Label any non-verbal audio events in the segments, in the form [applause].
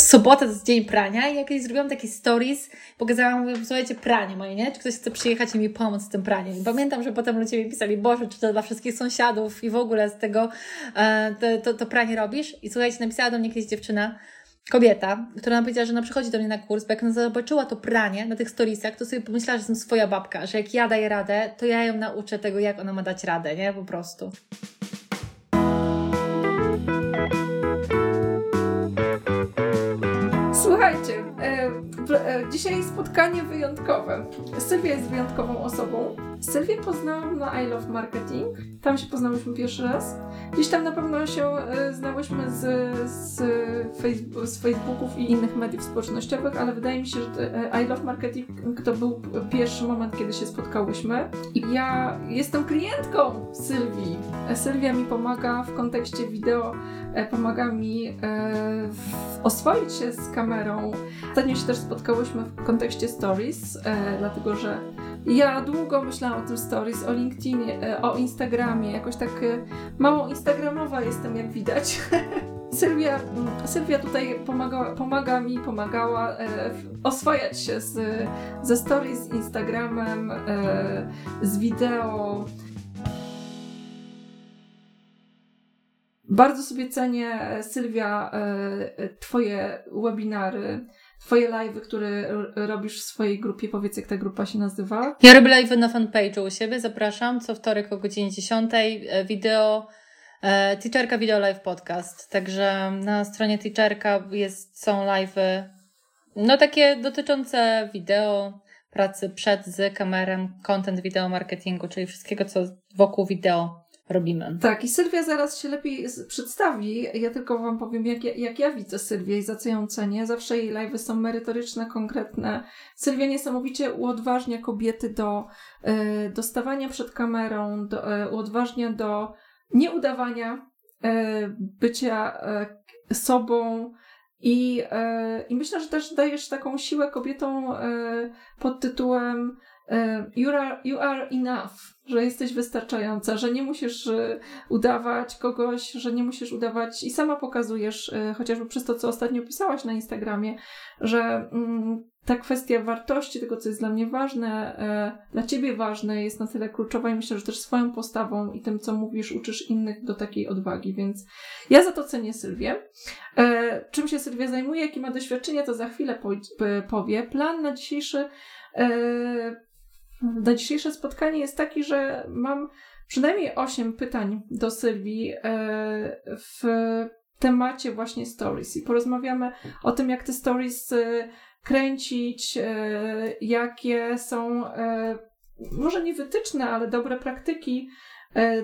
sobota to jest dzień prania i jakieś zrobiłam taki stories, pokazałam, mówię, słuchajcie, pranie moje, nie? Czy ktoś chce przyjechać i mi pomóc z tym praniem? I pamiętam, że potem ludzie mi pisali, Boże, czy to dla wszystkich sąsiadów i w ogóle z tego e, to, to, to pranie robisz? I słuchajcie, napisała do mnie kiedyś dziewczyna, kobieta, która nam powiedziała, że ona przychodzi do mnie na kurs, bo jak ona zobaczyła to pranie na tych storiesach, to sobie pomyślała, że jestem swoja babka, że jak ja daję radę, to ja ją nauczę tego, jak ona ma dać radę, nie? Po prostu. Dzisiaj spotkanie wyjątkowe. Sylwia jest wyjątkową osobą. Sylwię poznałam na I Love Marketing. Tam się poznałyśmy pierwszy raz. Gdzieś tam na pewno się e, znałyśmy z, z, Facebook, z Facebooków i innych mediów społecznościowych, ale wydaje mi się, że I Love Marketing to był pierwszy moment, kiedy się spotkałyśmy. I ja jestem klientką Sylwii. Sylwia mi pomaga w kontekście wideo E, pomaga mi e, oswoić się z kamerą. Ostatnio się też spotkałyśmy w kontekście stories, e, dlatego że ja długo myślałam o tym stories, o LinkedInie, o Instagramie, jakoś tak mało instagramowa jestem, jak widać. [laughs] Sylwia, Sylwia tutaj pomaga, pomaga mi, pomagała e, oswajać się z, ze stories, z Instagramem, e, z wideo. Bardzo sobie cenię, e, Sylwia, e, e, Twoje webinary, Twoje live'y, które robisz w swojej grupie. Powiedz, jak ta grupa się nazywa. Ja robię live'y na fanpage'u u siebie. Zapraszam co wtorek o godzinie 10. Wideo, Teacherka Video Live Podcast. Także na stronie Teacherka jest, są live'y, no takie dotyczące wideo, pracy przed, z kamerem, content wideo marketingu, czyli wszystkiego, co wokół wideo robimy. Tak, i Sylwia zaraz się lepiej przedstawi. Ja tylko Wam powiem, jak ja, jak ja widzę Sylwię i za co ją cenię. Zawsze jej live'y są merytoryczne, konkretne. Sylwia niesamowicie uodważnia kobiety do y, do stawania przed kamerą, do, y, uodważnia do nieudawania, y, bycia y, sobą. I, I myślę, że też dajesz taką siłę kobietom pod tytułem you are, you are enough że jesteś wystarczająca, że nie musisz y, udawać kogoś, że nie musisz udawać i sama pokazujesz, y, chociażby przez to, co ostatnio pisałaś na Instagramie, że mm, ta kwestia wartości, tego, co jest dla mnie ważne, dla ciebie ważne, jest na tyle kluczowa i myślę, że też swoją postawą i tym, co mówisz, uczysz innych do takiej odwagi, więc ja za to cenię Sylwię. Czym się Sylwia zajmuje, jakie ma doświadczenie, to za chwilę powie. Plan na dzisiejszy na dzisiejsze spotkanie jest taki, że mam przynajmniej 8 pytań do Sylwii e, w temacie właśnie stories. I porozmawiamy o tym, jak te stories e, kręcić, e, jakie są może nie wytyczne, ale dobre praktyki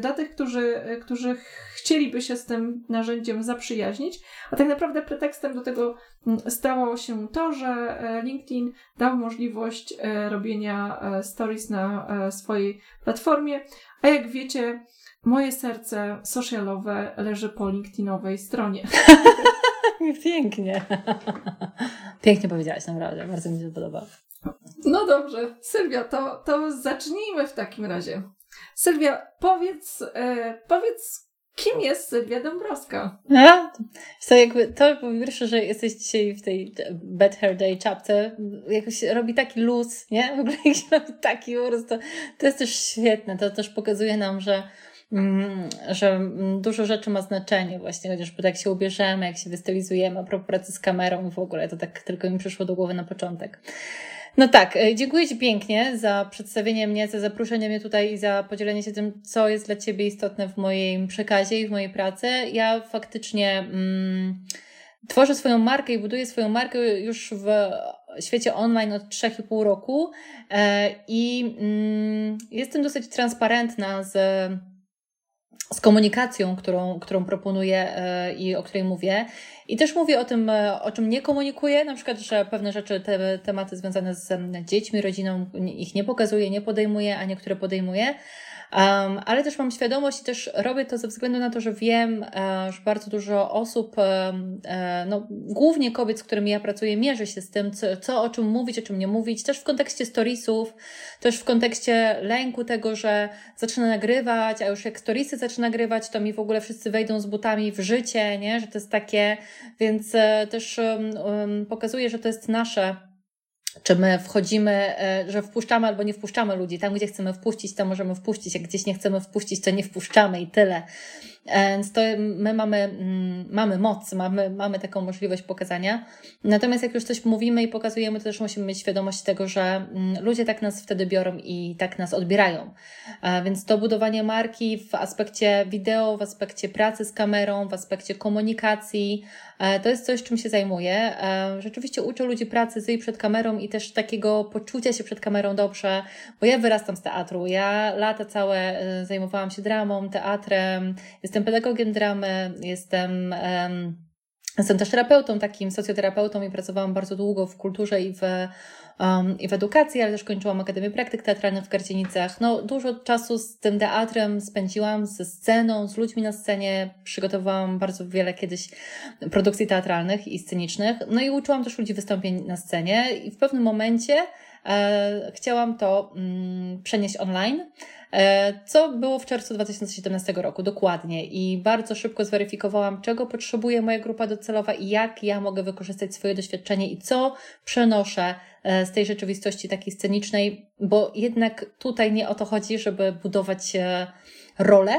dla tych, którzy, e, którzy chcieliby się z tym narzędziem zaprzyjaźnić. A tak naprawdę pretekstem do tego mm, stało się to, że e, LinkedIn dał możliwość robienia stories na swojej platformie. A jak wiecie, moje serce socialowe leży po LinkedInowej stronie. [laughs] Pięknie. [laughs] Pięknie powiedziałaś, naprawdę. Bardzo mi się podoba. No dobrze, Sylwia, to, to zacznijmy w takim razie. Sylwia, powiedz, e, powiedz, kim jest Sylwia Dąbrowska? No, to jakby, to po pierwsze, że jesteś dzisiaj w tej Bad Hair Day chapter, jakoś robi taki luz, nie? W ogóle jakiś [laughs] robi taki po prostu, to jest też świetne, to też pokazuje nam, że mm, że dużo rzeczy ma znaczenie właśnie, chociażby jak się ubierzemy, jak się wystylizujemy, a propos pracy z kamerą w ogóle, to tak tylko mi przyszło do głowy na początek. No tak, e, dziękuję Ci pięknie za przedstawienie mnie, za zaproszenie mnie tutaj i za podzielenie się tym, co jest dla Ciebie istotne w moim przekazie i w mojej pracy. Ja faktycznie mm, tworzę swoją markę i buduję swoją markę już w świecie online od 3,5 roku e, i mm, jestem dosyć transparentna z z komunikacją, którą, którą proponuję e, i o której mówię. I też mówię o tym, e, o czym nie komunikuję, na przykład, że pewne rzeczy, te tematy związane z dziećmi, rodziną, ich nie pokazuję, nie podejmuję, a niektóre podejmuję. Um, ale też mam świadomość i też robię to ze względu na to, że wiem, e, że bardzo dużo osób, e, no, głównie kobiet, z którymi ja pracuję, mierzy się z tym, co, co, o czym mówić, o czym nie mówić, też w kontekście storiesów, też w kontekście lęku tego, że zacznę nagrywać, a już jak storiesy zacznę nagrywać, to mi w ogóle wszyscy wejdą z butami w życie, nie? że to jest takie, więc e, też um, pokazuje, że to jest nasze czy my wchodzimy, e, że wpuszczamy albo nie wpuszczamy ludzi. Tam, gdzie chcemy wpuścić, to możemy wpuścić, jak gdzieś nie chcemy wpuścić, to nie wpuszczamy i tyle. Więc to my mamy, mm, mamy moc, mamy, mamy taką możliwość pokazania. Natomiast jak już coś mówimy i pokazujemy, to też musimy mieć świadomość tego, że mm, ludzie tak nas wtedy biorą i tak nas odbierają. Więc to budowanie marki w aspekcie wideo, w aspekcie pracy z kamerą, w aspekcie komunikacji, e, to jest coś, czym się zajmuję. E, rzeczywiście uczę ludzi pracy z przed kamerą i też takiego poczucia się przed kamerą dobrze, bo ja wyrastam z teatru. Ja lata całe e, zajmowałam się dramą, teatrem, Jestem pedagogiem dramy, jestem, um, jestem też terapeutą, takim socjoterapeutą i pracowałam bardzo długo w kulturze i w, um, i w edukacji, ale też kończyłam Akademię Praktyk Teatralnych w Gardzienicach. No, dużo czasu z tym teatrem spędziłam, ze sceną, z ludźmi na scenie. Przygotowałam bardzo wiele kiedyś produkcji teatralnych i scenicznych. No i uczyłam też ludzi wystąpień na scenie i w pewnym momencie e, chciałam to mm, przenieść online. E, co było w czerwcu 2017 roku dokładnie. I bardzo szybko zweryfikowałam, czego potrzebuje moja grupa docelowa i jak ja mogę wykorzystać swoje doświadczenie i co przenoszę e, z tej rzeczywistości takiej scenicznej, bo jednak tutaj nie o to chodzi, żeby budować e, rolę,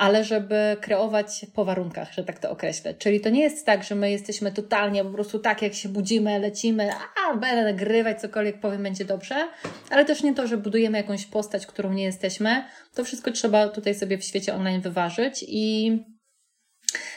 ale żeby kreować po warunkach, że tak to określę. Czyli to nie jest tak, że my jesteśmy totalnie po prostu tak, jak się budzimy, lecimy, a będę nagrywać, cokolwiek powiem, będzie dobrze, ale też nie to, że budujemy jakąś postać, którą nie jesteśmy. To wszystko trzeba tutaj sobie w świecie online wyważyć i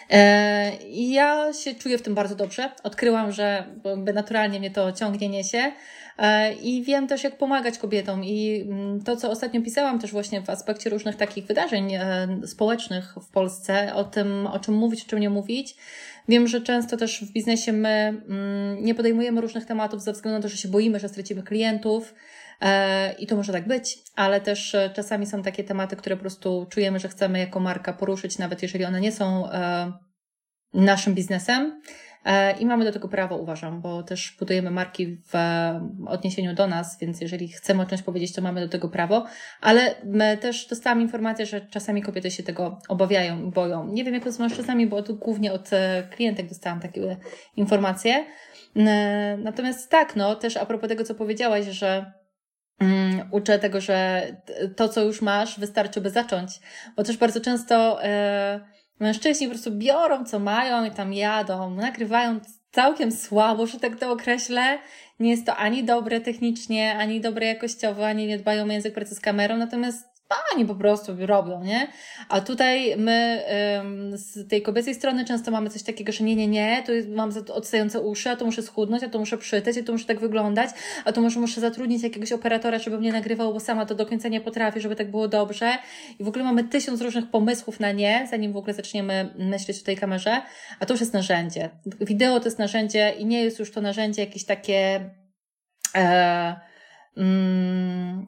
e, ja się czuję w tym bardzo dobrze. Odkryłam, że naturalnie mnie to ciągnie, niesie. E, I wiem też, jak pomagać kobietom. I mm, to, co ostatnio pisałam też właśnie w aspekcie różnych takich wydarzeń e, społecznych w Polsce, o tym, o czym mówić, o czym nie mówić. Wiem, że często też w biznesie my mm, nie podejmujemy różnych tematów ze względu na to, że się boimy, że stracimy klientów. E, I to może tak być, ale też czasami są takie tematy, które po prostu czujemy, że chcemy jako marka poruszyć, nawet jeżeli one nie są naszym biznesem. E, I mamy do tego prawo, uważam, bo też budujemy marki w odniesieniu do nas, więc jeżeli chcemy o czymś powiedzieć, to mamy do tego prawo. Ale też dostałam informację, że czasami kobiety się tego obawiają i boją. Nie wiem, jak to z mężczyznami, bo tu głównie od e, klientek dostałam takie informacje. E, natomiast tak, no też a propos tego, co powiedziałaś, że um, uczę tego, że to, co już masz, wystarczy, by zacząć. Bo też bardzo często. Mężczyźni po prostu biorą, co mają i tam jadą, nagrywają całkiem słabo, że tak to określę. Nie jest to ani dobre technicznie, ani dobre jakościowo, ani nie dbają o język pracy z kamerą, natomiast oni po prostu robią, nie? A tutaj my z tej kobiecej strony często mamy coś takiego, że nie, nie, nie, to mam odstające uszy, a to muszę schudnąć, a to muszę przytyć, a to muszę tak wyglądać, a to może muszę zatrudnić jakiegoś operatora, żeby mnie nagrywał, bo sama to do końca nie potrafię, żeby tak było dobrze. I w ogóle mamy tysiąc różnych pomysłów na nie, zanim w ogóle zaczniemy myśleć o tej kamerze, a to już jest narzędzie. Wideo to jest narzędzie i nie jest już to narzędzie jakieś takie... E, Mm,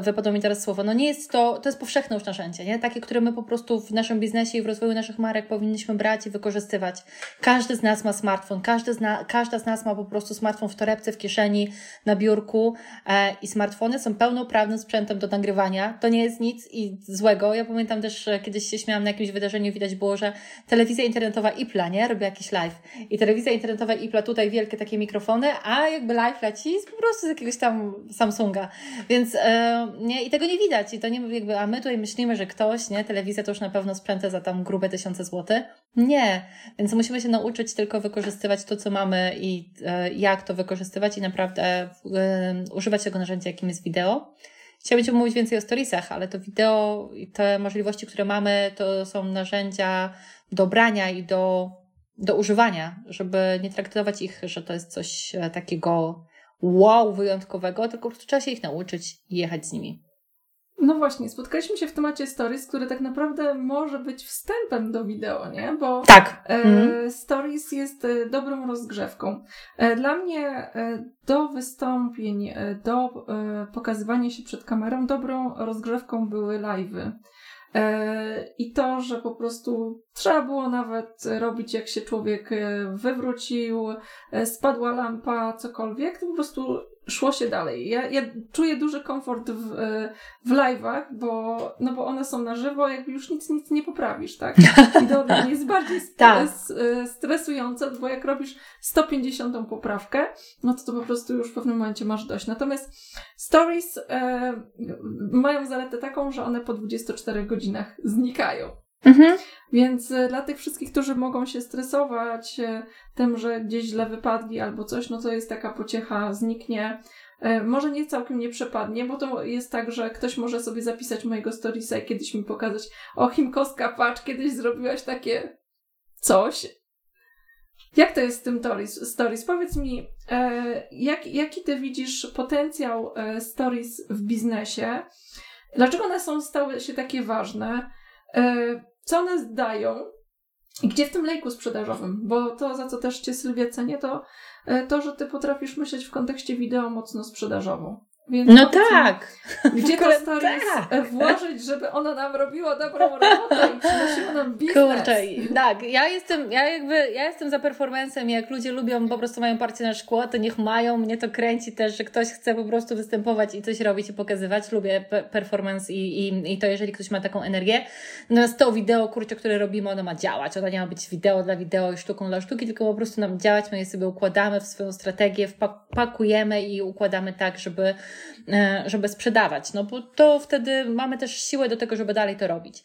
wypadło mi teraz słowo, no nie jest to, to jest powszechne już narzędzie, nie? Takie, które my po prostu w naszym biznesie i w rozwoju naszych marek powinniśmy brać i wykorzystywać. Każdy z nas ma smartfon, każdy z na, każda z nas ma po prostu smartfon w torebce, w kieszeni, na biurku e, i smartfony są pełnoprawnym sprzętem do nagrywania. To nie jest nic i złego. Ja pamiętam też, kiedyś się śmiałam na jakimś wydarzeniu, widać było, że telewizja internetowa IPLA, nie? Robi jakiś live. I telewizja internetowa IPLA, tutaj wielkie takie mikrofony, a jakby live leci po prostu z jakiegoś tam Samsunga. Więc e, nie, i tego nie widać. I to nie jakby, a my tutaj myślimy, że ktoś, nie, telewizja to już na pewno sprzęty za tam grube tysiące złotych. Nie. Więc musimy się nauczyć tylko wykorzystywać to, co mamy i e, jak to wykorzystywać i naprawdę e, używać tego narzędzia, jakim jest wideo. Chciałabym mówić więcej o storiesach, ale to wideo i te możliwości, które mamy, to są narzędzia do brania i do, do używania, żeby nie traktować ich, że to jest coś e, takiego wow wyjątkowego, tylko trzeba się ich nauczyć i jechać z nimi. No właśnie, spotkaliśmy się w temacie stories, który tak naprawdę może być wstępem do wideo, nie? Bo tak. E, mhm. stories jest e, dobrą rozgrzewką. E, dla mnie e, do wystąpień, e, do e, pokazywania się przed kamerą dobrą rozgrzewką były live'y. I to, że po prostu trzeba było nawet robić, jak się człowiek wywrócił, spadła lampa, cokolwiek, to po prostu szło się dalej. Ja, ja czuję duży komfort w, e, w live'ach, bo, no bo one są na żywo, jakby już nic, nic nie poprawisz, tak? [laughs] I to jest bardziej tak. E, stresujące, bo jak robisz 150 poprawkę, no to to po prostu już w pewnym momencie masz dość. Natomiast stories e, mają zaletę taką, że one po 24 godzinach znikają. Mhm. Więc e, dla tych wszystkich, którzy mogą się stresować e, tym, że gdzieś źle wypadli albo coś, no to jest taka pociecha, zniknie. E, może nie całkiem nie przepadnie, bo to jest tak, że ktoś może sobie zapisać mojego storiesa i kiedyś mi pokazać, o Chimkowska, patrz, kiedyś zrobiłaś takie coś. Jak to jest z tym stories? stories? Powiedz mi, jak, jaki ty widzisz potencjał stories w biznesie? Dlaczego one są stały się takie ważne? Co one dają i gdzie w tym lejku sprzedażowym, bo to, za co też Cię Sylwia cenię, to e, to, że Ty potrafisz myśleć w kontekście wideo mocno sprzedażowo. Więc no tak. Gdzie [laughs] to stories tak. włożyć, żeby ona nam robiła dobrą robotę i przynosiła nam biznes. Kurczę, tak. Ja jestem, ja jakby, ja jestem za performancem jak ludzie lubią, po prostu mają parcie na szkło, to niech mają. Mnie to kręci też, że ktoś chce po prostu występować i coś robić i pokazywać. Lubię performance i, i, i to, jeżeli ktoś ma taką energię. Natomiast to wideo, kurczę, które robimy, ono ma działać. Ono nie ma być wideo dla wideo i sztuką dla sztuki, tylko po prostu nam działać. My je sobie układamy w swoją strategię, wpakujemy i układamy tak, żeby żeby sprzedawać, no bo to wtedy mamy też siłę do tego, żeby dalej to robić.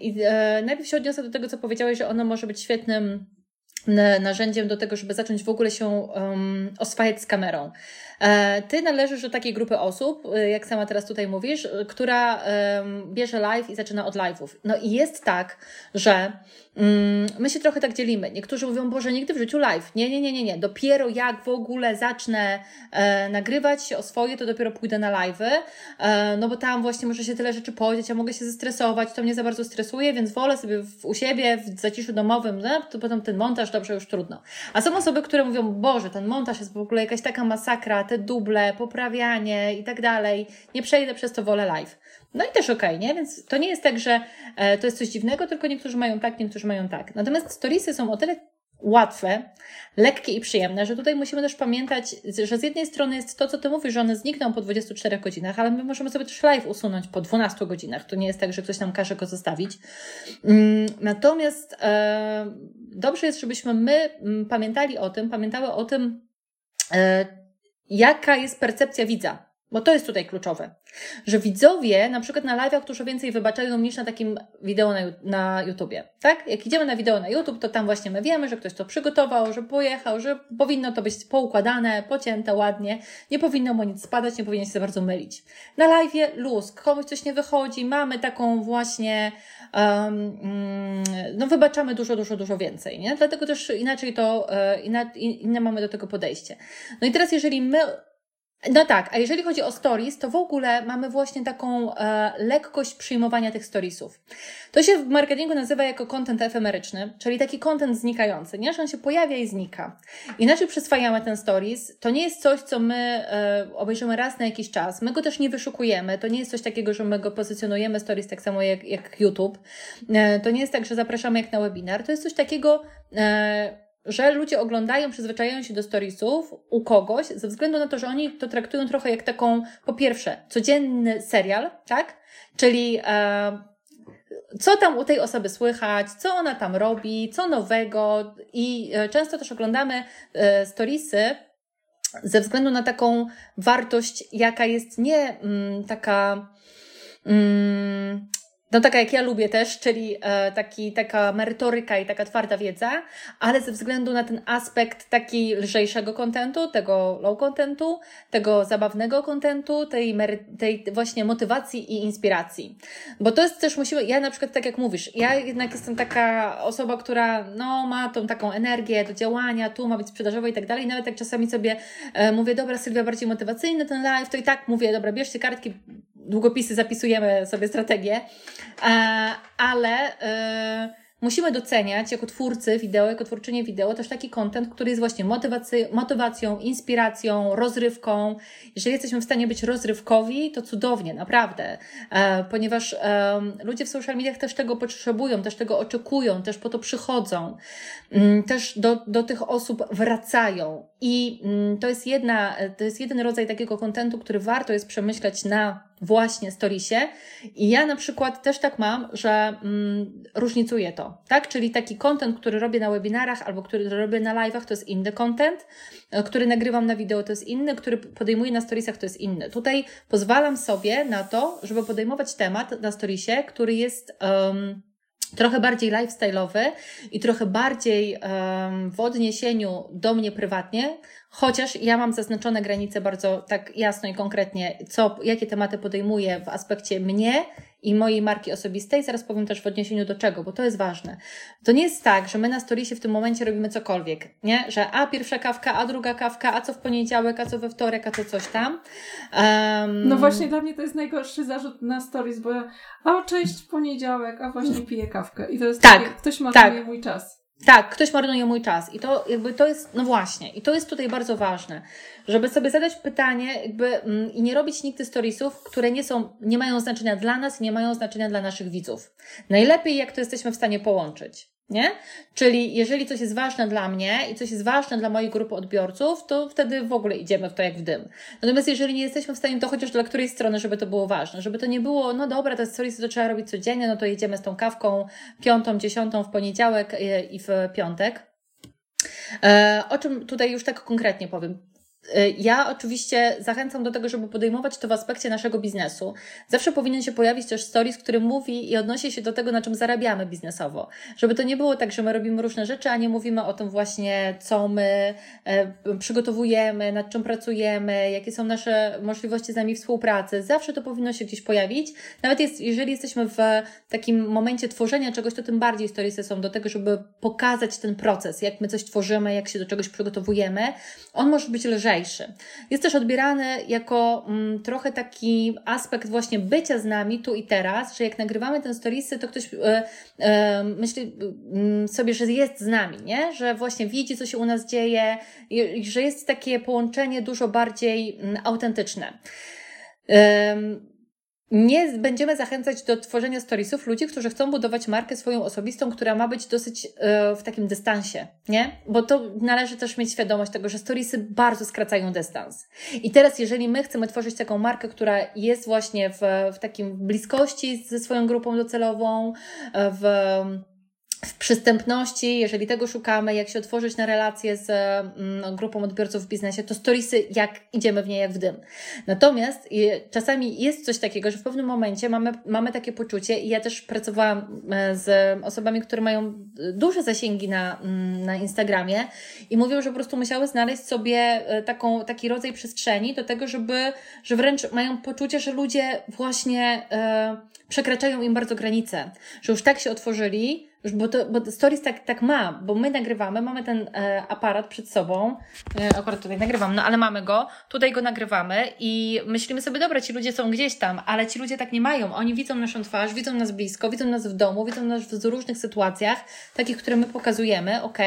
I e, najpierw się odniosę do tego, co powiedziałeś, że ono może być świetnym narzędziem do tego, żeby zacząć w ogóle się oswajać z kamerą. E, ty należysz do takiej grupy osób, jak sama teraz tutaj mówisz, która um, bierze live i zaczyna od live'ów. No i jest tak, że Mm, my się trochę tak dzielimy. Niektórzy mówią, Boże, nigdy w życiu live. Nie, nie, nie, nie, nie. Dopiero jak w ogóle zacznę e, nagrywać o swoje, to dopiero pójdę na live'y, e, no bo tam właśnie może się tyle rzeczy podzieć, ja mogę się zestresować, to mnie za bardzo stresuje, więc wolę sobie u siebie w zaciszu domowym, no, to potem ten montaż, dobrze, już trudno. A są osoby, które mówią, Boże, ten montaż jest w ogóle jakaś taka masakra, te duble, poprawianie i tak dalej. Nie przejdę przez to, wolę live. No i też okej, okay, nie? Więc to nie jest tak, że e, to jest coś dziwnego, tylko niektórzy mają tak, niektórzy mają tak. Natomiast storiesy są o tyle łatwe, lekkie i przyjemne, że tutaj musimy też pamiętać, że z jednej strony jest to, co Ty mówisz, że one znikną po 24 godzinach, ale my możemy sobie też live usunąć po 12 godzinach. To nie jest tak, że ktoś nam każe go zostawić. Mm, natomiast e, dobrze jest, żebyśmy my mm, pamiętali o tym, pamiętały o tym, e, jaka jest percepcja widza bo to jest tutaj kluczowe, że widzowie na przykład na live'ach dużo więcej wybaczają niż na takim wideo na, na YouTubie, tak? Jak idziemy na wideo na YouTube, to tam właśnie my wiemy, że ktoś to przygotował, że pojechał, że powinno to być poukładane, pocięte ładnie, nie powinno mu nic spadać, nie powinien się za bardzo mylić. Na live'ie luz, komuś coś nie wychodzi, mamy taką właśnie, um, no wybaczamy dużo, dużo, dużo więcej, nie? Dlatego też inaczej to, e, inne mamy do tego podejście. No i teraz jeżeli my no tak, a jeżeli chodzi o stories, to w ogóle mamy właśnie taką e, lekkość przyjmowania tych storiesów. To się w marketingu nazywa jako content efemeryczny, czyli taki content znikający, nie? Że on się pojawia i znika. Inaczej przyswajamy ten stories. To nie jest coś, co my e, obejrzymy raz na jakiś czas. My go też nie wyszukujemy. To nie jest coś takiego, że my go pozycjonujemy stories tak samo jak, jak YouTube. E, to nie jest tak, że zapraszamy jak na webinar. To jest coś takiego, e, że ludzie oglądają, przyzwyczajają się do storiesów u kogoś, ze względu na to, że oni to traktują trochę jak taką, po pierwsze, codzienny serial, tak? Czyli e, co tam u tej osoby słychać, co ona tam robi, co nowego i e, często też oglądamy e, storiesy ze względu na taką wartość, jaka jest nie mm, taka mm, no taka jak ja lubię też, czyli e, taki, taka merytoryka i taka twarda wiedza, ale ze względu na ten aspekt taki lżejszego kontentu, tego low contentu, tego zabawnego kontentu, tej, tej właśnie motywacji i inspiracji. Bo to jest też musimy, ja na przykład tak jak mówisz, ja jednak jestem taka osoba, która no ma tą taką energię do działania, tu ma być sprzedażowa i tak dalej, nawet jak czasami sobie e, mówię, dobra Sylwia, bardziej motywacyjny ten live, to i tak mówię, dobra, bierzcie kartki, długopisy zapisujemy sobie strategię, ale musimy doceniać jako twórcy wideo, jako twórczynie wideo też taki content, który jest właśnie motywacy- motywacją, inspiracją, rozrywką. Jeżeli jesteśmy w stanie być rozrywkowi, to cudownie, naprawdę, e, ponieważ e, ludzie w social mediach też tego potrzebują, też tego oczekują, też po to przychodzą, mm, też do, do tych osób wracają. I mm, to jest jedna, to jest jeden rodzaj takiego kontentu, który warto jest przemyśleć na właśnie storiesie. I ja na przykład też tak mam, że mm, różnicuję to, tak? Czyli taki content, który robię na webinarach albo który robię na live'ach, to jest inny content, e, który nagrywam na wideo, to jest inny, który podejmuję na storiesach, to jest inny. Tutaj pozwalam sobie na to, żeby podejmować temat na storiesie, który jest um, trochę bardziej lifestyle'owy i trochę bardziej um, w odniesieniu do mnie prywatnie, chociaż ja mam zaznaczone granice bardzo tak jasno i konkretnie, co, jakie tematy podejmuję w aspekcie mnie i mojej marki osobistej. Zaraz powiem też w odniesieniu do czego, bo to jest ważne. To nie jest tak, że my na storiesie w tym momencie robimy cokolwiek, nie? Że a pierwsza kawka, a druga kawka, a co w poniedziałek, a co we wtorek, a co coś tam. Um... No właśnie dla mnie to jest najgorszy zarzut na stories, bo ja, a cześć poniedziałek, a właśnie piję kawkę. I to jest tak, takie, ktoś ma tak. mój czas. Tak, ktoś marnuje mój czas i to jakby to jest, no właśnie, i to jest tutaj bardzo ważne, żeby sobie zadać pytanie jakby mm, i nie robić nigdy storiesów, które nie są, nie mają znaczenia dla nas, nie mają znaczenia dla naszych widzów. Najlepiej jak to jesteśmy w stanie połączyć nie? Czyli jeżeli coś jest ważne dla mnie i coś jest ważne dla mojej grupy odbiorców, to wtedy w ogóle idziemy w to jak w dym. Natomiast jeżeli nie jesteśmy w stanie, to chociaż dla której strony, żeby to było ważne, żeby to nie było, no dobra, to stories to trzeba robić codziennie, no to jedziemy z tą kawką piątą, dziesiątą w poniedziałek e, i w piątek. E, o czym tutaj już tak konkretnie powiem. Y, ja oczywiście zachęcam do tego, żeby podejmować to w aspekcie naszego biznesu. Zawsze powinien się pojawić też stories, który mówi i odnosi się do tego, na czym zarabiamy biznesowo. Żeby to nie było tak, że my robimy różne rzeczy, a nie mówimy o tym właśnie, co my e, przygotowujemy, nad czym pracujemy, jakie są nasze możliwości z nami współpracy. Zawsze to powinno się gdzieś pojawić. Nawet jest, jeżeli jesteśmy w takim momencie tworzenia czegoś, to tym bardziej storiesy są do tego, żeby pokazać ten proces, jak my coś tworzymy, jak się do czegoś przygotowujemy. On może być lżejszy lżejszy. Jest też odbierany jako mm, trochę taki aspekt właśnie bycia z nami tu i teraz, że jak nagrywamy ten storiesy, to ktoś e, e, myśli mm, sobie, że jest z nami, nie? Że właśnie widzi, co się u nas dzieje i, że jest takie połączenie dużo bardziej mm, autentyczne. Nie będziemy zachęcać do tworzenia storiesów ludzi, którzy chcą budować markę swoją osobistą, która ma być dosyć yy, w takim dystansie, nie? Bo to należy też mieć świadomość tego, że storiesy bardzo skracają dystans. I teraz, jeżeli my chcemy tworzyć taką markę, która jest właśnie w, w takim bliskości ze swoją grupą docelową, w w przystępności, jeżeli tego szukamy, jak się otworzyć na relacje z mm, grupą odbiorców w biznesie, to storiesy, jak idziemy w nie jak w dym. Natomiast czasami jest coś takiego, że w pewnym momencie mamy, mamy takie poczucie i ja też pracowałam e, z osobami, które mają duże zasięgi na, mm, na Instagramie i mówią, że po prostu musiały znaleźć sobie e, taką, taki rodzaj przestrzeni do tego, żeby, że wręcz mają poczucie, że ludzie właśnie e, przekraczają im bardzo granice, że już tak się otworzyli, bo, to, bo stories tak, tak ma, bo my nagrywamy, mamy ten e, aparat przed sobą, e, akurat tutaj nagrywam, no ale mamy go, tutaj go nagrywamy i myślimy sobie, dobra, ci ludzie są gdzieś tam, ale ci ludzie tak nie mają. Oni widzą naszą twarz, widzą nas blisko, widzą nas w domu, widzą nas w różnych sytuacjach, takich, które my pokazujemy, ok,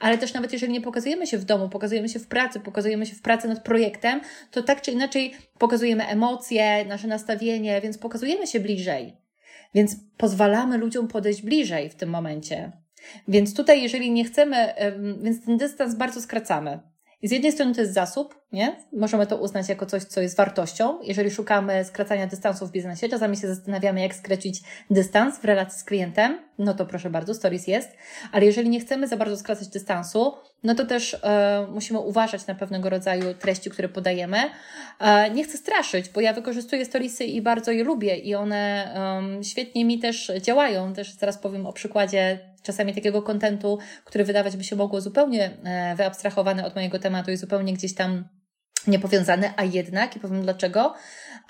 ale też nawet jeżeli nie pokazujemy się w domu, pokazujemy się w pracy, pokazujemy się w pracy nad projektem, to tak czy inaczej pokazujemy emocje, nasze nastawienie, więc pokazujemy się bliżej. Więc pozwalamy ludziom podejść bliżej w tym momencie. Więc tutaj, jeżeli nie chcemy, więc ten dystans bardzo skracamy. I z jednej strony to jest zasób, nie? Możemy to uznać jako coś, co jest wartością. Jeżeli szukamy skracania dystansu w biznesie, czasami się zastanawiamy, jak skracić dystans w relacji z klientem, no to proszę bardzo, stories jest. Ale jeżeli nie chcemy za bardzo skracać dystansu, no to też e, musimy uważać na pewnego rodzaju treści, które podajemy. E, nie chcę straszyć, bo ja wykorzystuję storiesy i bardzo je lubię i one um, świetnie mi też działają. Też zaraz powiem o przykładzie czasami takiego kontentu, który wydawać by się mogło zupełnie e, wyabstrahowany od mojego tematu i zupełnie gdzieś tam niepowiązany, a jednak, i powiem dlaczego,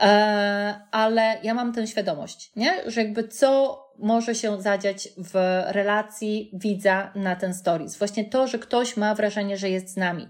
e, ale ja mam tę świadomość, nie? że jakby co może się zadziać w relacji widza na ten stories. Właśnie to, że ktoś ma wrażenie, że jest z nami.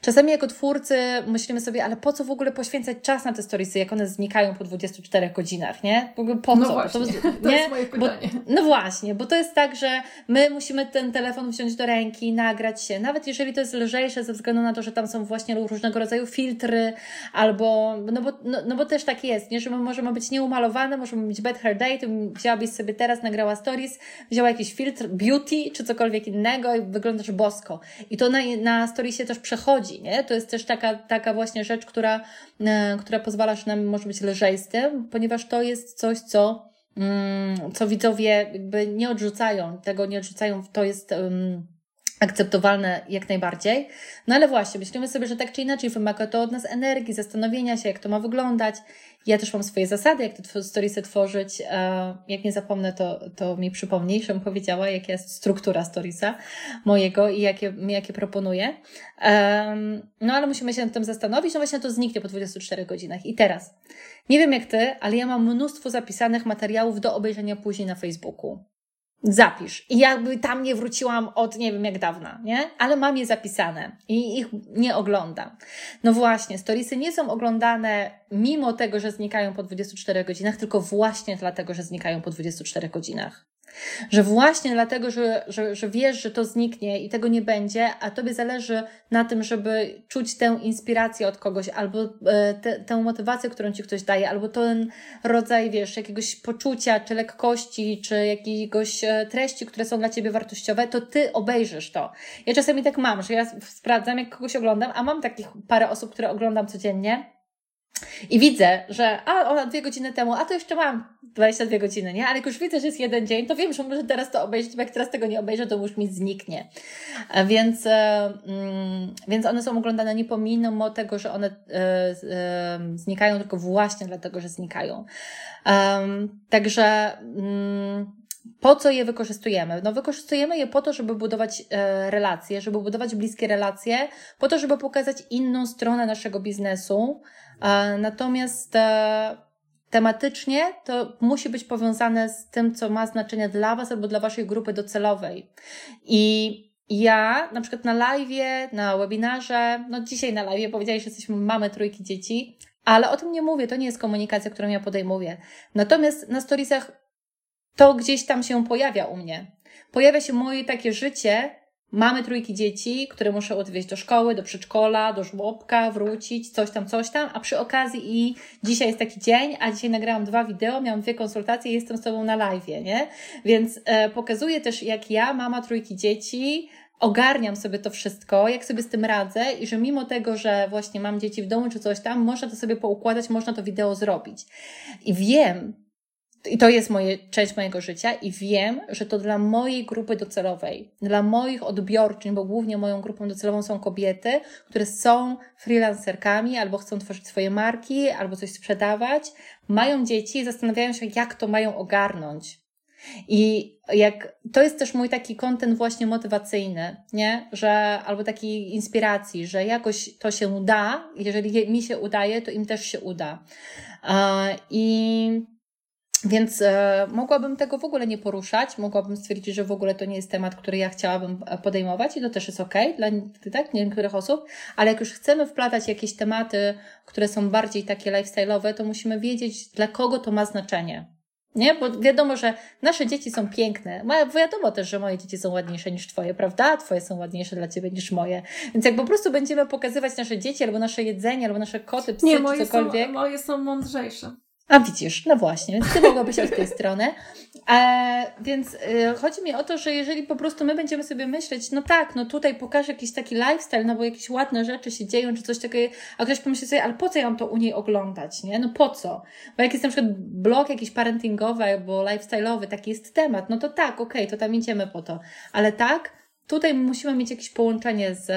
Czasami jako twórcy myślimy sobie, ale po co w ogóle poświęcać czas na te storiesy, jak one znikają po 24 godzinach, nie? W ogóle po no co? Właśnie, to, to nie? jest moje pytanie. Bo, no właśnie, bo to jest tak, że my musimy ten telefon wziąć do ręki, nagrać się, nawet jeżeli to jest lżejsze ze względu na to, że tam są właśnie różnego rodzaju filtry, albo, no bo, no, no bo też tak jest, nie? że my możemy być nieumalowane, możemy mieć bad hair day, to wzięłabyś sobie teraz, nagrała stories, wzięła jakiś filtr beauty, czy cokolwiek innego i wyglądasz bosko. I to na, na storiesie też przechodzi, nie? To jest też taka, taka właśnie rzecz, która, e, która pozwala, że nam może być lżej z tym, ponieważ to jest coś, co mm, co widzowie jakby nie odrzucają, tego nie odrzucają, to jest akceptowalne jak najbardziej. No ale właśnie, myślimy sobie, że tak czy inaczej wymaga to od nas energii, zastanowienia się, jak to ma wyglądać. Ja też mam swoje zasady, jak te storiesy tworzyć. E, jak nie zapomnę, to, to mi przypomnij, żebym powiedziała, jaka jest struktura storiesa mojego i jakie, jakie proponuję. No ale musimy się nad tym zastanowić, no właśnie to zniknie po 24 godzinach. I teraz, nie wiem jak Ty, ale ja mam mnóstwo zapisanych materiałów do obejrzenia później na Facebooku zapisz. I jakby tam nie wróciłam od nie wiem jak dawna, nie? Ale mam je zapisane i ich nie oglądam. No właśnie, storiesy nie są oglądane mimo tego, że znikają po 24 godzinach, tylko właśnie dlatego, że znikają po 24 godzinach. Że właśnie dlatego, że, że, że wiesz, że to zniknie i tego nie będzie, a tobie zależy na tym, żeby czuć tę inspirację od kogoś, albo e, te, tę motywację, którą ci ktoś daje, albo ten rodzaj, wiesz, jakiegoś poczucia, czy lekkości, czy jakiegoś e, treści, które są dla ciebie wartościowe, to ty obejrzysz to. Ja czasami tak mam, że ja sprawdzam, jak kogoś oglądam, a mam takich parę osób, które oglądam codziennie i widzę, że a ona dwie godziny temu, a to jeszcze mam 22 godziny, nie? Ale jak już widzę, że jest jeden dzień, to wiem, że może teraz to obejrzeć, bo jak teraz tego nie obejrzę, to już mi zniknie. Więc, mm, więc one są oglądane nie pomimo tego, że one e, e, znikają, tylko właśnie dlatego, że znikają. Także mm, po co je wykorzystujemy? No, wykorzystujemy je po to, żeby budować e, relacje, żeby budować bliskie relacje, po to, żeby pokazać inną stronę naszego biznesu, Natomiast e, tematycznie to musi być powiązane z tym, co ma znaczenie dla Was albo dla Waszej grupy docelowej. I ja na przykład na live, na webinarze, no dzisiaj na live powiedziałeś, że jesteśmy mamy trójki dzieci, ale o tym nie mówię, to nie jest komunikacja, którą ja podejmuję. Natomiast na storiesach to gdzieś tam się pojawia u mnie. Pojawia się moje takie życie, Mamy trójki dzieci, które muszę odwieźć do szkoły, do przedszkola, do żłobka, wrócić, coś tam, coś tam, a przy okazji i dzisiaj jest taki dzień, a dzisiaj nagrałam dwa wideo, miałam dwie konsultacje i jestem z Tobą na live, nie? Więc e, pokazuję też, jak ja, mama trójki dzieci, ogarniam sobie to wszystko, jak sobie z tym radzę i że mimo tego, że właśnie mam dzieci w domu czy coś tam, można to sobie poukładać, można to wideo zrobić. I wiem, i to jest moje, część mojego życia i wiem, że to dla mojej grupy docelowej, dla moich odbiorczyń, bo głównie moją grupą docelową są kobiety, które są freelancerkami albo chcą tworzyć swoje marki, albo coś sprzedawać, mają dzieci i zastanawiają się, jak to mają ogarnąć. I jak, to jest też mój taki kontent właśnie motywacyjny, nie? Że, albo takiej inspiracji, że jakoś to się da, jeżeli mi się udaje, to im też się uda. I więc e, mogłabym tego w ogóle nie poruszać, mogłabym stwierdzić, że w ogóle to nie jest temat, który ja chciałabym e, podejmować i to też jest ok dla tak, niektórych osób, ale jak już chcemy wplatać jakieś tematy, które są bardziej takie lifestyle'owe, to musimy wiedzieć, dla kogo to ma znaczenie. Nie? Bo wiadomo, że nasze dzieci są piękne. Wiadomo też, że moje dzieci są ładniejsze niż Twoje, prawda? Twoje są ładniejsze dla Ciebie niż moje. Więc jak po prostu będziemy pokazywać nasze dzieci, albo nasze jedzenie, albo nasze koty, psy, nie, czy moje cokolwiek. Są, moje są mądrzejsze. A widzisz, no właśnie, więc ty mogłabyś od tej strony. E, więc e, chodzi mi o to, że jeżeli po prostu my będziemy sobie myśleć, no tak, no tutaj pokażę jakiś taki lifestyle, no bo jakieś ładne rzeczy się dzieją, czy coś takiego, a ktoś pomyśli sobie, ale po co ja mam to u niej oglądać, nie? No po co? Bo jak jest na przykład blog jakiś parentingowy albo lifestyle'owy, taki jest temat, no to tak, okej, okay, to tam idziemy po to. Ale tak, tutaj musimy mieć jakieś połączenie z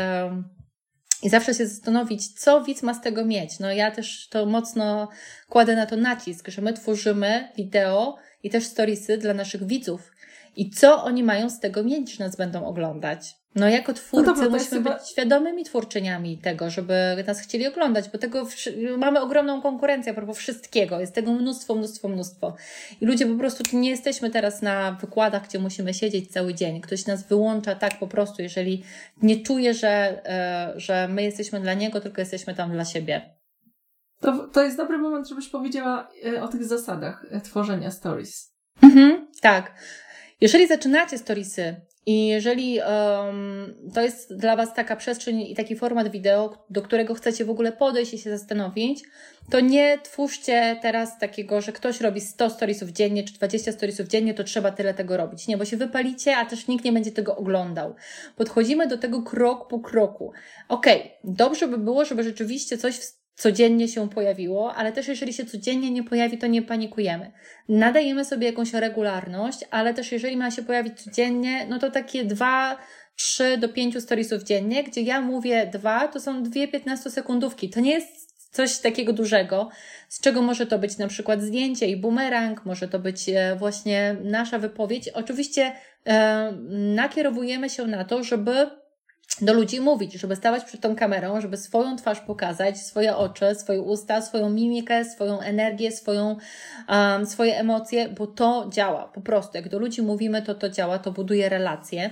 i zawsze się zastanowić, co widz ma z tego mieć. No ja też to mocno kładę na to nacisk, że my tworzymy wideo i też storiesy dla naszych widzów. I co oni mają z tego mieć, że nas będą oglądać? No jako twórcy no dobra, musimy chyba... być świadomymi twórczyniami tego, żeby nas chcieli oglądać, bo tego mamy ogromną konkurencję a propos wszystkiego. Jest tego mnóstwo, mnóstwo, mnóstwo. I ludzie po prostu nie jesteśmy teraz na wykładach, gdzie musimy siedzieć cały dzień. Ktoś nas wyłącza tak po prostu, jeżeli nie czuje, że, e, że my jesteśmy dla niego, tylko jesteśmy tam dla siebie. To, to jest dobry moment, żebyś powiedziała e, o tych zasadach e, tworzenia stories. Mhm, tak. Jeżeli zaczynacie storiesy i jeżeli um, to jest dla Was taka przestrzeń i taki format wideo, do którego chcecie w ogóle podejść i się zastanowić, to nie twórzcie teraz takiego, że ktoś robi 100 storiesów dziennie czy 20 storiesów dziennie, to trzeba tyle tego robić. Nie, bo się wypalicie, a też nikt nie będzie tego oglądał. Podchodzimy do tego krok po kroku. Okej, okay, dobrze by było, żeby rzeczywiście coś w codziennie się pojawiło, ale też jeżeli się codziennie nie pojawi, to nie panikujemy. Nadajemy sobie jakąś regularność, ale też jeżeli ma się pojawić codziennie, no to takie dwa, trzy do pięciu storiesów dziennie, gdzie ja mówię dwa, to są dwie 15 sekundówki. To nie jest coś takiego dużego, z czego może to być na przykład zdjęcie i bumerang, może to być e, właśnie nasza wypowiedź. Oczywiście e, nakierowujemy się na to, żeby do ludzi mówić, żeby stawać przed tą kamerą, żeby swoją twarz pokazać, swoje oczy, swoje usta, swoją mimikę, swoją energię, swoją, um, swoje emocje, bo to działa po prostu. Jak do ludzi mówimy, to to działa, to buduje relacje.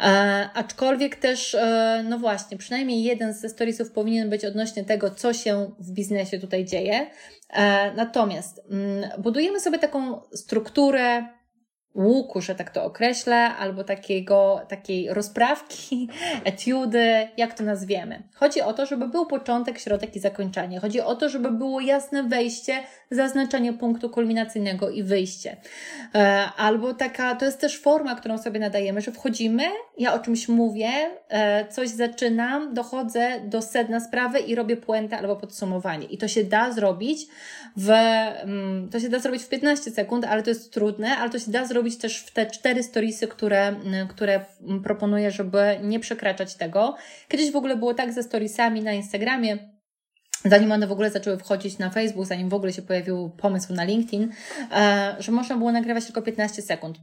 E, aczkolwiek też, e, no właśnie, przynajmniej jeden ze storiesów powinien być odnośnie tego, co się w biznesie tutaj dzieje. E, natomiast mm, budujemy sobie taką strukturę, łuku, że tak to określę, albo takiego, takiej rozprawki, [laughs] etiudy, jak to nazwiemy. Chodzi o to, żeby był początek, środek i zakończenie. Chodzi o to, żeby było jasne wejście, zaznaczenie punktu kulminacyjnego i wyjście. E, albo taka, to jest też forma, którą sobie nadajemy, że wchodzimy, ja o czymś mówię, e, coś zaczynam, dochodzę do sedna sprawy i robię puentę albo podsumowanie. I to się da zrobić w, mm, to się da zrobić w 15 sekund, ale to jest trudne, ale to się da zrobić też w te cztery storiesy, które, mm, które proponuję, żeby nie przekraczać tego. Kiedyś w ogóle było tak ze storiesami na Instagramie, zanim one w ogóle zaczęły wchodzić na Facebook, zanim w ogóle się pojawił pomysł na LinkedIn, e, że można było nagrywać tylko 15 sekund.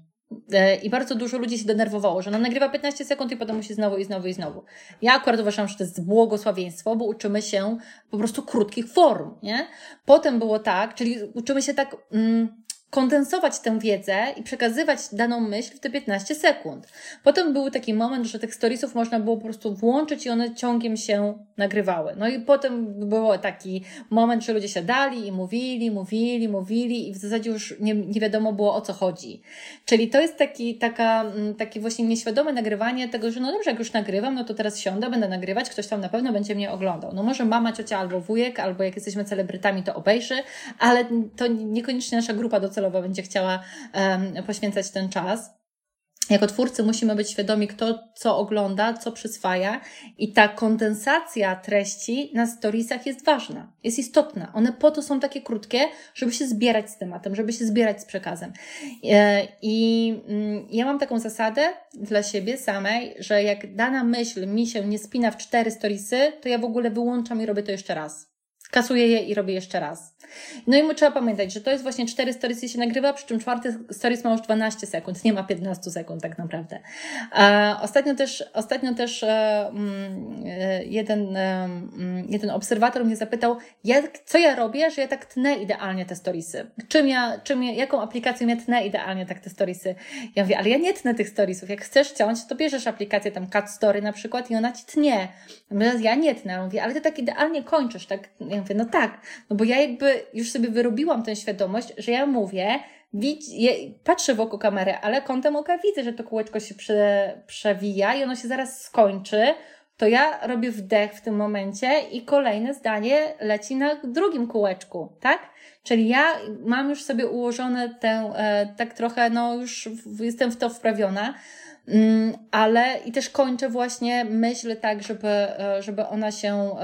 E, I bardzo dużo ludzi się denerwowało, że no nagrywa 15 sekund i potem musi znowu i znowu i znowu. Ja akurat uważam, że to jest błogosławieństwo, bo uczymy się po prostu krótkich form, nie? Potem było tak, czyli uczymy się tak mm, kondensować tę wiedzę i przekazywać daną myśl w te 15 sekund. Potem był taki moment, że tych storiesów można było po prostu włączyć i one ciągiem się nagrywały. No i potem był taki moment, że ludzie siadali i mówili, mówili, mówili i w zasadzie już nie, nie wiadomo było o co chodzi. Czyli to jest taki, taka, mm, takie właśnie nieświadome nagrywanie tego, że no dobrze, jak już nagrywam, no to teraz siądę, będę nagrywać, ktoś tam na pewno będzie mnie oglądał. No może mama, ciocia albo wujek, albo jak jesteśmy celebrytami, to obejrzy, ale to niekoniecznie nasza grupa docelowa będzie chciała poświęcać ten czas. Jako twórcy musimy być świadomi, kto co ogląda, co przyswaja, i ta kondensacja treści na storiesach jest ważna, jest istotna. One po to są takie krótkie, żeby się zbierać z tematem, żeby się zbierać z przekazem. E, I mm, ja mam taką zasadę dla siebie samej, że jak dana myśl mi się nie spina w cztery storiesy, to ja w ogóle wyłączam i robię to jeszcze raz. Kasuję je i robię jeszcze raz. No i mu trzeba pamiętać, że to jest właśnie cztery stories się nagrywa, przy czym czwarty stories ma już 12 sekund, nie ma 15 sekund tak naprawdę. E, ostatnio też, ostatnio też e, mm, e, jeden, e, mm, jeden obserwator mnie zapytał, jak, co ja robię, że ja tak tnę idealnie te storiesy. Czym ja, czym ja, jaką aplikacją ja tnę idealnie tak te storiesy? Ja mówię, ale ja nie tnę tych storiesów. Jak chcesz ciąć, to bierzesz aplikację tam Cut Story na przykład i ona ci tnie. Ja nie tnę. Mówię, ale ty tak idealnie kończysz, tak? Ja mówię, no tak, no bo ja jakby już sobie wyrobiłam tę świadomość, że ja mówię, widz, je, patrzę wokół kamery, ale kątem oka widzę, że to kółeczko się prze, przewija i ono się zaraz skończy, to ja robię wdech w tym momencie i kolejne zdanie leci na drugim kółeczku, tak? Czyli ja mam już sobie ułożone tę, e, tak trochę, no już jestem w to wprawiona, ale i też kończę właśnie myśl tak, żeby, e, żeby ona się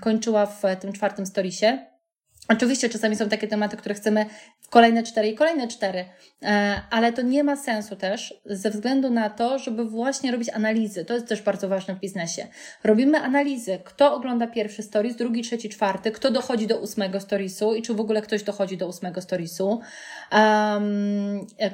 kończyła w tym czwartym storisie. Oczywiście czasami są takie tematy, które chcemy w kolejne cztery i kolejne cztery, e, ale to nie ma sensu też ze względu na to, żeby właśnie robić analizy. To jest też bardzo ważne w biznesie. Robimy analizy, kto ogląda pierwszy stories, drugi, trzeci, czwarty, kto dochodzi do ósmego storiesu i czy w ogóle ktoś dochodzi do ósmego storiesu,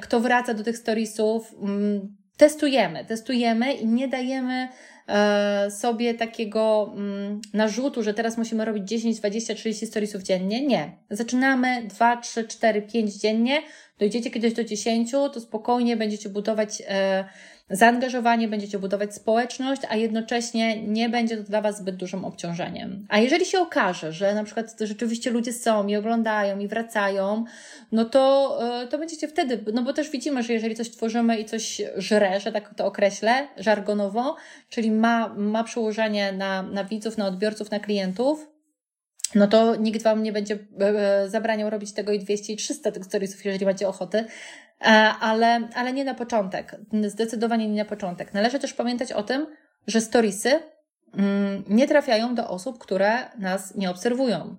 kto wraca do tych storiesów. Um, testujemy, testujemy i nie dajemy E, sobie takiego mm, narzutu, że teraz musimy robić 10, 20, 30 storiesów dziennie. Nie. Zaczynamy 2, 3, 4, 5 dziennie. Dojdziecie kiedyś do 10, to spokojnie będziecie budować e, zaangażowanie, będziecie budować społeczność, a jednocześnie nie będzie to dla Was zbyt dużym obciążeniem. A jeżeli się okaże, że na przykład rzeczywiście ludzie są i oglądają i wracają, no to, e, to będziecie wtedy, no bo też widzimy, że jeżeli coś tworzymy i coś żre, że tak to określę, żargonowo, czyli ma, ma przełożenie na, na widzów, na odbiorców, na klientów, no to nikt Wam nie będzie e, e, zabraniał robić tego i 200 i 300 tych storiesów, jeżeli macie ochotę, E, ale, ale nie na początek. Zdecydowanie nie na początek. Należy też pamiętać o tym, że storiesy mm, nie trafiają do osób, które nas nie obserwują.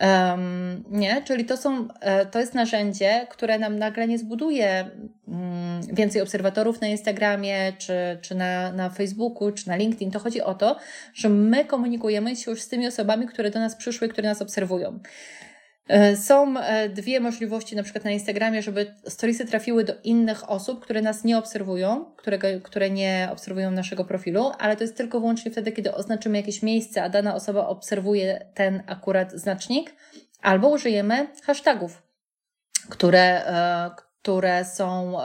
Um, nie, czyli to są, e, to jest narzędzie, które nam nagle nie zbuduje um, więcej obserwatorów na Instagramie, czy, czy na, na Facebooku, czy na LinkedIn. To chodzi o to, że my komunikujemy się już z tymi osobami, które do nas przyszły, które nas obserwują. E, są e, dwie możliwości, na przykład na Instagramie, żeby storiesy trafiły do innych osób, które nas nie obserwują, które, które nie obserwują naszego profilu, ale to jest tylko wyłącznie wtedy, kiedy oznaczymy jakieś miejsce, a dana osoba obserwuje ten akurat znacznik, albo użyjemy hashtagów, które, e, które są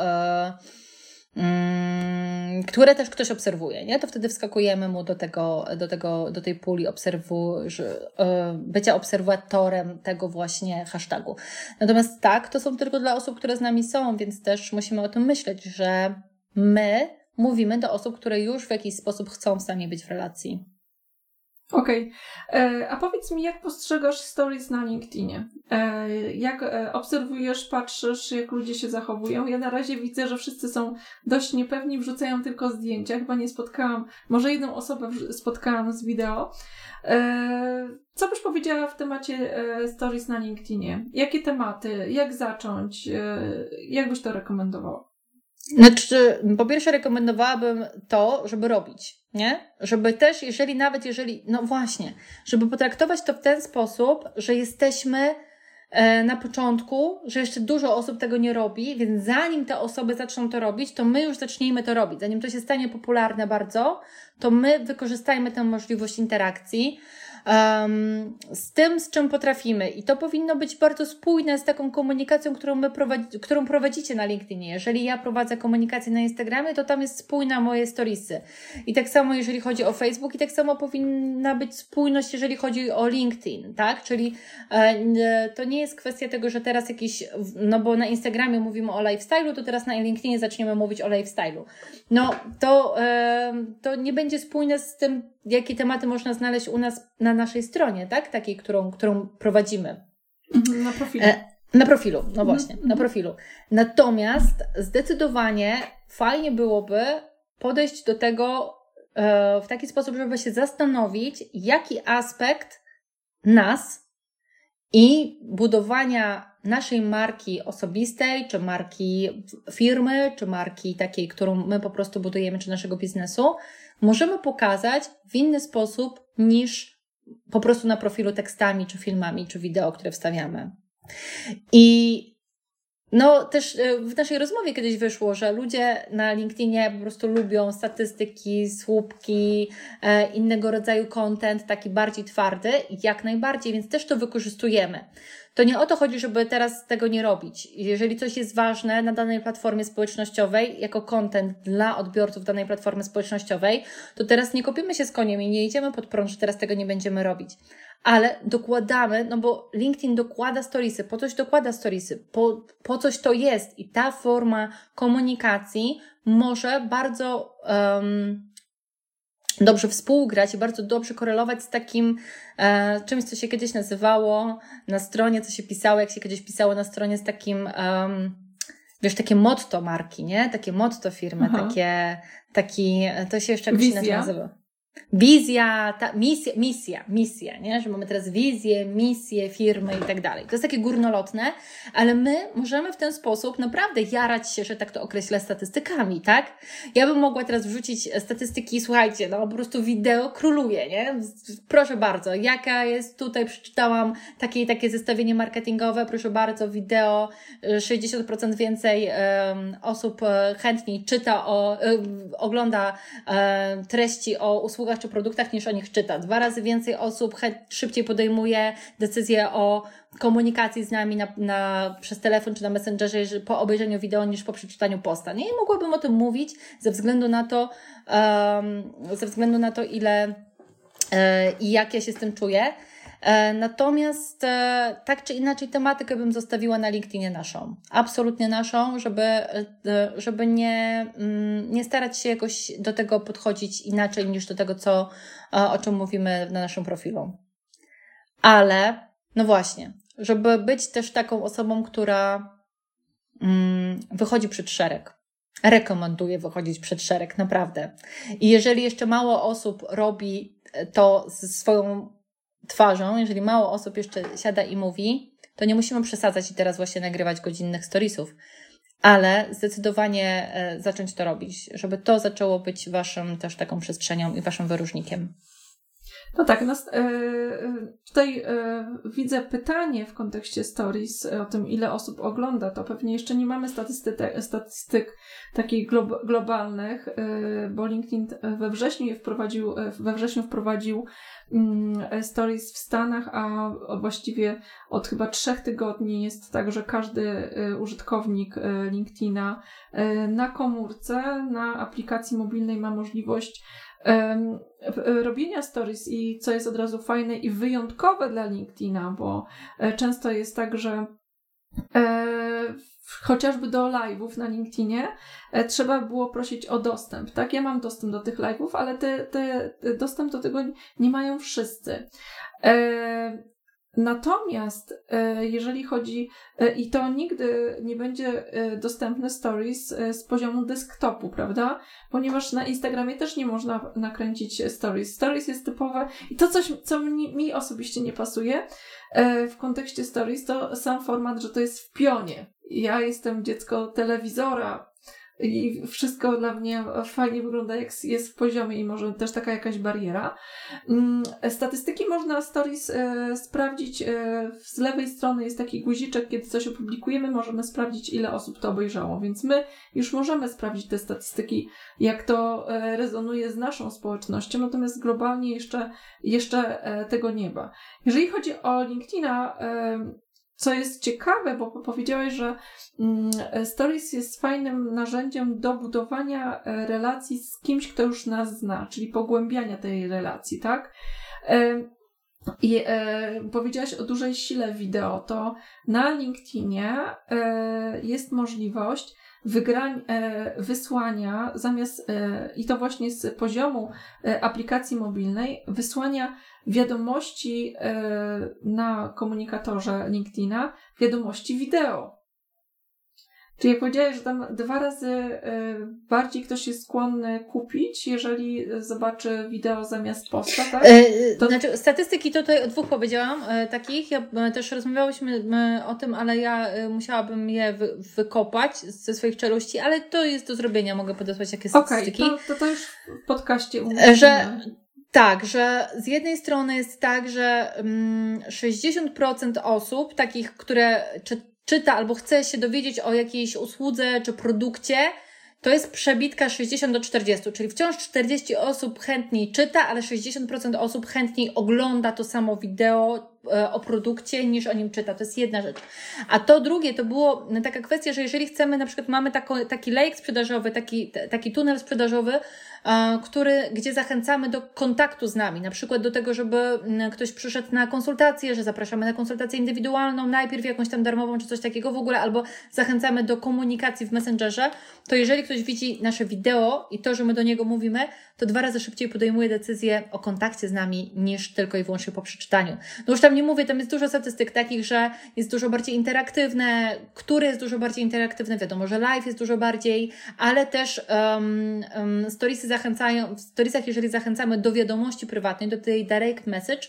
które też ktoś obserwuje, nie? To wtedy wskakujemy mu do tego, do tego, do tej puli obserwu, e, bycia obserwatorem tego właśnie hashtagu. Natomiast tak, to są tylko dla osób, które z nami są, więc też musimy o tym myśleć, że my mówimy do osób, które już w jakiś sposób chcą z nami być w relacji. Okej. Okay. E, a powiedz mi, jak postrzegasz stories na LinkedInie? E, jak e, obserwujesz, patrzysz, jak ludzie się zachowują? Ja na razie widzę, że wszyscy są dość niepewni, wrzucają tylko zdjęcia. Chyba nie spotkałam, może jedną osobę spotkałam z wideo. Co byś powiedziała w temacie stories na LinkedInie? Jakie tematy? Jak zacząć? Jak byś to rekomendowała? Znaczy, po pierwsze rekomendowałabym to, żeby robić, nie? Żeby też, jeżeli nawet, jeżeli, no właśnie, żeby potraktować to w ten sposób, że jesteśmy e, na początku, że jeszcze dużo osób tego nie robi, więc zanim te osoby zaczną to robić, to my już zacznijmy to robić. Zanim to się stanie popularne bardzo, to my wykorzystajmy tę możliwość interakcji, um, z tym, z czym potrafimy. I to powinno być bardzo spójne z taką komunikacją, którą, my prowadzi, którą prowadzicie na LinkedInie. Jeżeli ja prowadzę komunikację na Instagramie, to tam jest spójna moje storiesy. I tak samo, jeżeli chodzi o Facebook, i tak samo powinna być spójność, jeżeli chodzi o LinkedIn, tak? Czyli e, to nie jest kwestia tego, że teraz jakiś, no bo na Instagramie mówimy o lifestyle'u, to teraz na LinkedInie zaczniemy mówić o lifestyle'u. No to, e, to nie będzie spójne z tym, jakie tematy można znaleźć u nas na naszej stronie, tak? Takiej, którą, którą prowadzimy. Mhm, na profilu. E, na profilu, no właśnie, na mhm. profilu. Natomiast zdecydowanie fajnie byłoby podejść do tego e, w taki sposób, żeby się zastanowić, jaki aspekt nas i budowania naszej marki osobistej, czy marki firmy, czy marki takiej, którą my po prostu budujemy, czy naszego biznesu, możemy pokazać w inny sposób niż po prostu na profilu tekstami, czy filmami, czy wideo, które wstawiamy. I no też e, w naszej rozmowie kiedyś wyszło, że ludzie na LinkedInie po prostu lubią statystyki, słupki, e, innego rodzaju content, taki bardziej twardy, jak najbardziej, więc też to wykorzystujemy. To nie o to chodzi, żeby teraz tego nie robić. Jeżeli coś jest ważne na danej platformie społecznościowej, jako content dla odbiorców danej platformy społecznościowej, to teraz nie kopimy się z koniem i nie idziemy pod prąd, że teraz tego nie będziemy robić. Ale dokładamy, no bo LinkedIn dokłada storiesy, po coś dokłada storiesy, po, po coś to jest i ta forma komunikacji może bardzo um, dobrze współgrać i bardzo dobrze korelować z takim e, czymś, co się kiedyś nazywało na stronie, co się pisało, jak się kiedyś pisało na stronie z takim, um, wiesz, takie motto marki, nie? Takie motto firmy, Aha. takie, taki, to się jeszcze jakoś inaczej nazywa. Wizja, ta, misja, misja, misja, nie? że mamy teraz wizję, misję, firmy i tak dalej. To jest takie górnolotne, ale my możemy w ten sposób naprawdę jarać się, że tak to określę, statystykami, tak? Ja bym mogła teraz wrzucić statystyki, słuchajcie, no po prostu wideo króluje, nie? Proszę bardzo, jaka jest tutaj, przeczytałam takie i takie zestawienie marketingowe, proszę bardzo, wideo, 60% więcej um, osób e, chętniej czyta o, um, ogląda um, treści o usługach czy produktach niż o nich czyta. Dwa razy więcej osób szybciej podejmuje decyzje o komunikacji z nami na, na, przez telefon czy na Messengerze po obejrzeniu wideo niż po przeczytaniu posta. Nie I mogłabym o tym mówić ze względu na to, um, ze względu na to, ile e, i jak ja się z tym czuję. E, natomiast e, tak czy inaczej tematykę bym zostawiła na LinkedInie naszą. Absolutnie naszą, żeby, e, żeby nie, mm, nie starać się jakoś do tego podchodzić inaczej niż do tego, co, o czym mówimy na naszym profilu. Ale, no właśnie, żeby być też taką osobą, która mm, wychodzi przed szereg. Rekomenduję wychodzić przed szereg, naprawdę. I jeżeli jeszcze mało osób robi to swoją twarzą, jeżeli mało osób jeszcze siada i mówi, to nie musimy przesadzać i teraz właśnie nagrywać godzinnych storiesów, ale zdecydowanie e, zacząć to robić, żeby to zaczęło być waszym też taką przestrzenią i waszym wyróżnikiem. No tak, no, tutaj widzę pytanie w kontekście stories o tym, ile osób ogląda to. Pewnie jeszcze nie mamy statystyk, statystyk takich globalnych, bo LinkedIn we wrześniu je wprowadził, we wrześniu wprowadził mm, stories w Stanach, a właściwie od chyba trzech tygodni jest tak, że każdy użytkownik LinkedIna na komórce, na aplikacji mobilnej ma możliwość robienia stories i co jest od razu fajne i wyjątkowe dla LinkedIna, bo e, często jest tak, że e, chociażby do live'ów na LinkedInie e, trzeba było prosić o dostęp. Tak, ja mam dostęp do tych live'ów, ale te, te, dostęp do tego nie mają wszyscy. Natomiast e, jeżeli chodzi, e, i to nigdy nie będzie e, dostępne stories z poziomu desktopu, prawda? Ponieważ na Instagramie też nie można nakręcić stories. Stories jest typowe i to coś, co mi, mi osobiście nie pasuje w kontekście stories, to sam format, że to jest w pionie. Ja jestem dziecko telewizora, i wszystko dla mnie fajnie wygląda, jak jest w poziomie i może też taka jakaś bariera. Mm, statystyki można stories e, sprawdzić. E, z lewej strony jest taki guziczek, kiedy coś opublikujemy, możemy sprawdzić, ile osób to obejrzało, więc my już możemy sprawdzić te statystyki, jak to e, rezonuje z naszą społecznością, natomiast globalnie jeszcze, jeszcze tego nie ma. Jeżeli chodzi o LinkedIna, co jest ciekawe, bo powiedziałeś, że mm, Stories jest fajnym narzędziem do budowania e, relacji z kimś, kto już nas zna, czyli pogłębiania tej relacji, tak? E, I e, powiedziałaś o dużej sile wideo, to na LinkedInie e, jest możliwość wygrań, e, wysłania zamiast, e, i to właśnie z poziomu aplikacji mobilnej, wysłania wiadomości e, na komunikatorze LinkedIna, wiadomości wideo. Czyli powiedziałeś, że tam dwa razy e, bardziej ktoś jest skłonny kupić, jeżeli zobaczy wideo zamiast posta, tak? E, to... Znaczy, statystyki to tutaj o dwóch powiedziałam, takich. Ja też rozmawiałyśmy o tym, ale ja musiałabym je wy, wykopać ze swoich czeluści, ale to jest do zrobienia, mogę podesłać jakie statystyki. Okej, okay, to, to, to już w podcaście umówimy. Że tak, że z jednej strony jest tak, że 60% mm, osób, takich, które czy, czyta albo chce się dowiedzieć o jakiejś usłudze czy produkcie, to jest przebitka 60 do 40, czyli wciąż 40 osób chętniej czyta, ale 60% osób chętniej ogląda to samo wideo o produkcie niż o nim czyta. To jest jedna rzecz. A to drugie to było taka kwestia, że jeżeli chcemy, na przykład mamy tako, taki lejk sprzedażowy, taki, taki tunel sprzedażowy, który, gdzie zachęcamy do kontaktu z nami, na przykład do tego, żeby mm, ktoś przyszedł na konsultację, że zapraszamy na konsultację indywidualną, najpierw jakąś tam darmową czy coś takiego w ogóle, albo zachęcamy do komunikacji w Messengerze, to jeżeli ktoś widzi nasze wideo i to, że my do niego mówimy, to dwa razy szybciej podejmuje decyzję o kontakcie z nami niż tylko i wyłącznie po przeczytaniu. No już tam nie mówię, tam jest dużo statystyk takich, że jest dużo bardziej interaktywne, które jest dużo bardziej interaktywne, wiadomo, że live jest dużo bardziej, ale też um, um, storiesy zachęcają, w storiesach, jeżeli zachęcamy do wiadomości prywatnej, do tej direct message,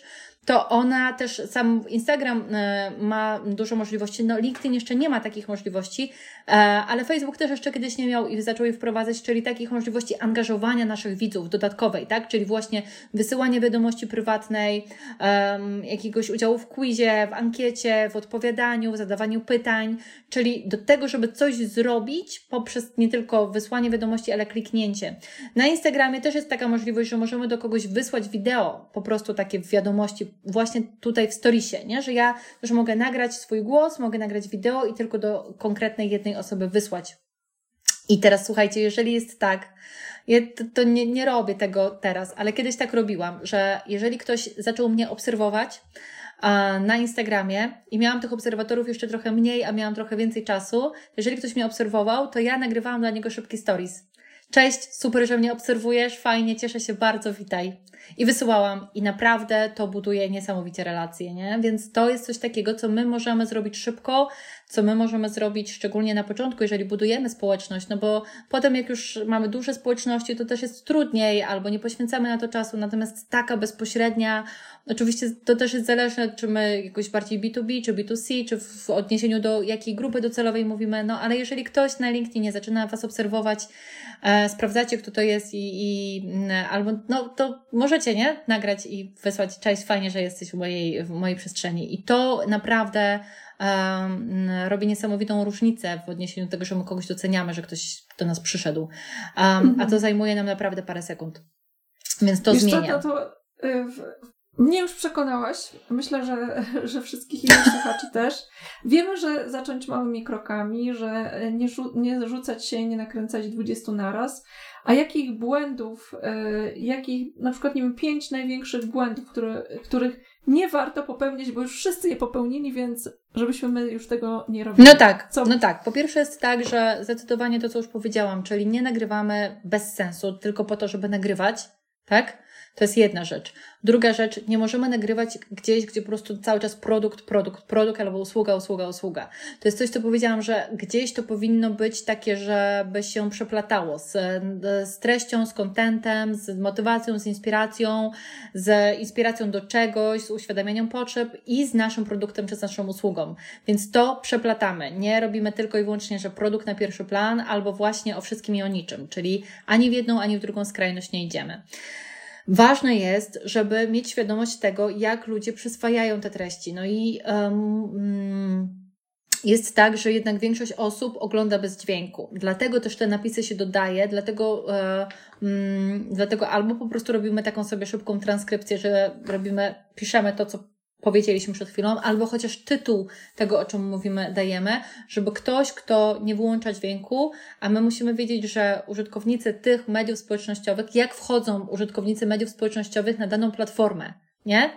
to ona też, sam Instagram e, ma dużo możliwości, no LinkedIn jeszcze nie ma takich możliwości, e, ale Facebook też jeszcze kiedyś nie miał i zaczął je wprowadzać, czyli takich możliwości angażowania naszych widzów dodatkowej, tak, czyli właśnie wysyłanie wiadomości prywatnej, jakiegoś udziału w quizie, w ankiecie, w odpowiadaniu, w zadawaniu pytań, czyli do tego, żeby coś zrobić poprzez nie tylko wysłanie wiadomości, ale kliknięcie. Na Instagramie też jest taka możliwość, że możemy do kogoś wysłać wideo, po prostu takie wiadomości właśnie tutaj w storiesie, nie? że ja już mogę nagrać swój głos, mogę nagrać wideo i tylko do konkretnej jednej osoby wysłać. I teraz słuchajcie, jeżeli jest tak, ja to, to nie, nie robię tego teraz, ale kiedyś tak robiłam, że jeżeli ktoś zaczął mnie obserwować, na Instagramie i miałam tych obserwatorów jeszcze trochę mniej, a miałam trochę więcej czasu. Jeżeli ktoś mnie obserwował, to ja nagrywałam dla niego szybki stories. Cześć, super, że mnie obserwujesz, fajnie, cieszę się bardzo, witaj. I wysyłałam i naprawdę to buduje niesamowicie relacje, nie? Więc to jest coś takiego, co my możemy zrobić szybko, co my możemy zrobić szczególnie na początku, jeżeli budujemy społeczność, no bo potem jak już mamy duże społeczności, to też jest trudniej albo nie poświęcamy na to czasu, natomiast taka bezpośrednia, oczywiście to też jest zależne, czy my jakoś bardziej B2B, czy B2C, czy w odniesieniu do jakiej grupy docelowej mówimy, no ale jeżeli ktoś na LinkedInie zaczyna Was obserwować, e, sprawdzacie, kto to jest i, i mm, albo, no to możecie, nie? Nagrać i wysłać, cześć, fajnie, że jesteś w mojej, w mojej przestrzeni. I to naprawdę robi niesamowitą różnicę w odniesieniu do tego, że my kogoś doceniamy, że ktoś do nas przyszedł. A to mhm. zajmuje nam naprawdę parę sekund. Więc to Wiesz zmienia. Co, to, to, y, mnie już przekonałaś. Myślę, że, [laughs] że wszystkich innych słuchaczy też. Wiemy, że zacząć małymi krokami, że nie, rzu nie rzucać się i nie nakręcać 20 naraz. A jakich błędów, y, jakich na przykład, nie wiem, pięć największych błędów, które, których nie warto popełniać, bo już wszyscy je popełnili, więc żebyśmy my już tego nie robili. No tak, co? no tak. Po pierwsze jest tak, że zdecydowanie to, co już powiedziałam, czyli nie nagrywamy bez sensu, tylko po to, żeby nagrywać, tak? To jest jedna rzecz. Druga rzecz, nie możemy nagrywać gdzieś, gdzie po prostu cały czas produkt, produkt, produkt albo usługa, usługa, usługa. To jest coś, co powiedziałam, że gdzieś to powinno być takie, żeby się przeplatało z, z treścią, z kontentem, z motywacją, z inspiracją, z inspiracją do czegoś, z uświadamianiem potrzeb i z naszym produktem czy z naszą usługą. Więc to przeplatamy. Nie robimy tylko i wyłącznie, że produkt na pierwszy plan albo właśnie o wszystkim i o niczym, czyli ani w jedną, ani w drugą skrajność nie idziemy. Ważne jest, żeby mieć świadomość tego, jak ludzie przyswajają te treści. No i um, jest tak, że jednak większość osób ogląda bez dźwięku. Dlatego też te napisy się dodaje, dlatego, mm, dlatego albo po prostu robimy taką sobie szybką transkrypcję, że robimy, piszemy to, co powiedzieliśmy przed chwilą, albo chociaż tytuł tego, o czym mówimy, dajemy, żeby ktoś, kto nie wyłącza dźwięku, a my musimy wiedzieć, że użytkownicy tych mediów społecznościowych, jak wchodzą użytkownicy mediów społecznościowych na daną platformę, nie?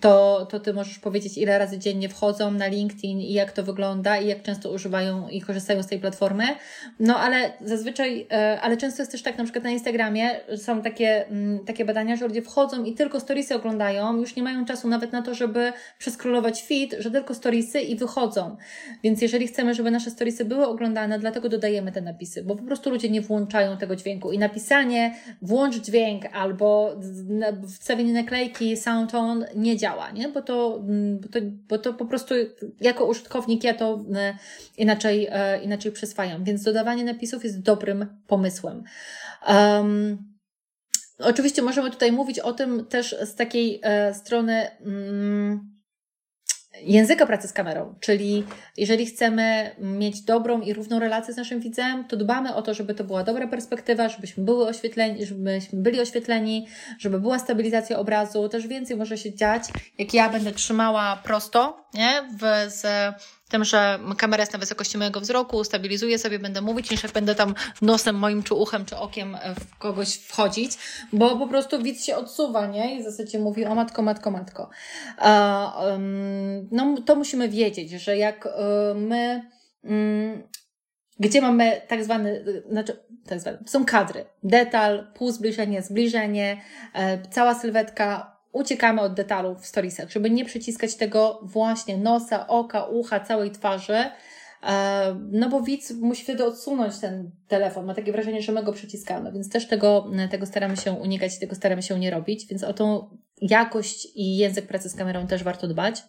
To, to Ty możesz powiedzieć, ile razy dziennie wchodzą na LinkedIn i jak to wygląda i jak często używają i korzystają z tej platformy. No ale zazwyczaj, e, ale często jest też tak, na przykład na Instagramie są takie, mm, takie badania, że ludzie wchodzą i tylko storiesy oglądają, już nie mają czasu nawet na to, żeby przeskrolować feed, że tylko storiesy i wychodzą. Więc jeżeli chcemy, żeby nasze storiesy były oglądane, dlatego dodajemy te napisy, bo po prostu ludzie nie włączają tego dźwięku i napisanie włącz dźwięk albo wstawienie naklejki sound on nie działa, nie? Bo, to, mm, bo, to, bo to po prostu jako użytkownik ja to e, inaczej, e, inaczej przyswajam. Więc dodawanie napisów jest dobrym pomysłem. Um, oczywiście możemy tutaj mówić o tym też z takiej e, strony. Mm, języka pracy z kamerą, czyli jeżeli chcemy mieć dobrą i równą relację z naszym widzem, to dbamy o to, żeby to była dobra perspektywa, żebyśmy były oświetleni, żebyśmy byli oświetleni, żeby była stabilizacja obrazu, też więcej może się dziać, jak ja będę trzymała prosto, nie, w, z tym, że kamera jest na wysokości mojego wzroku, stabilizuję sobie, będę mówić, niż jak będę tam nosem moim, czy uchem, czy okiem w kogoś wchodzić, bo po prostu widz się odsuwa, nie? I w zasadzie mówi o matko, matko, matko. no to musimy wiedzieć, że jak e, my mm, gdzie mamy tak zwany, znaczy, tak zwany, są kadry, detal, półzbliżenie, zbliżenie, e, cała sylwetka, uciekamy od detalów w storiesach, żeby nie przyciskać tego właśnie nosa, oka, ucha, całej twarzy, e, no bo widz musi wtedy odsunąć ten telefon. Ma takie wrażenie, że my go przyciskamy, więc też tego, tego staramy się unikać tego staramy się nie robić, więc o tą jakość i język pracy z kamerą też warto dbać.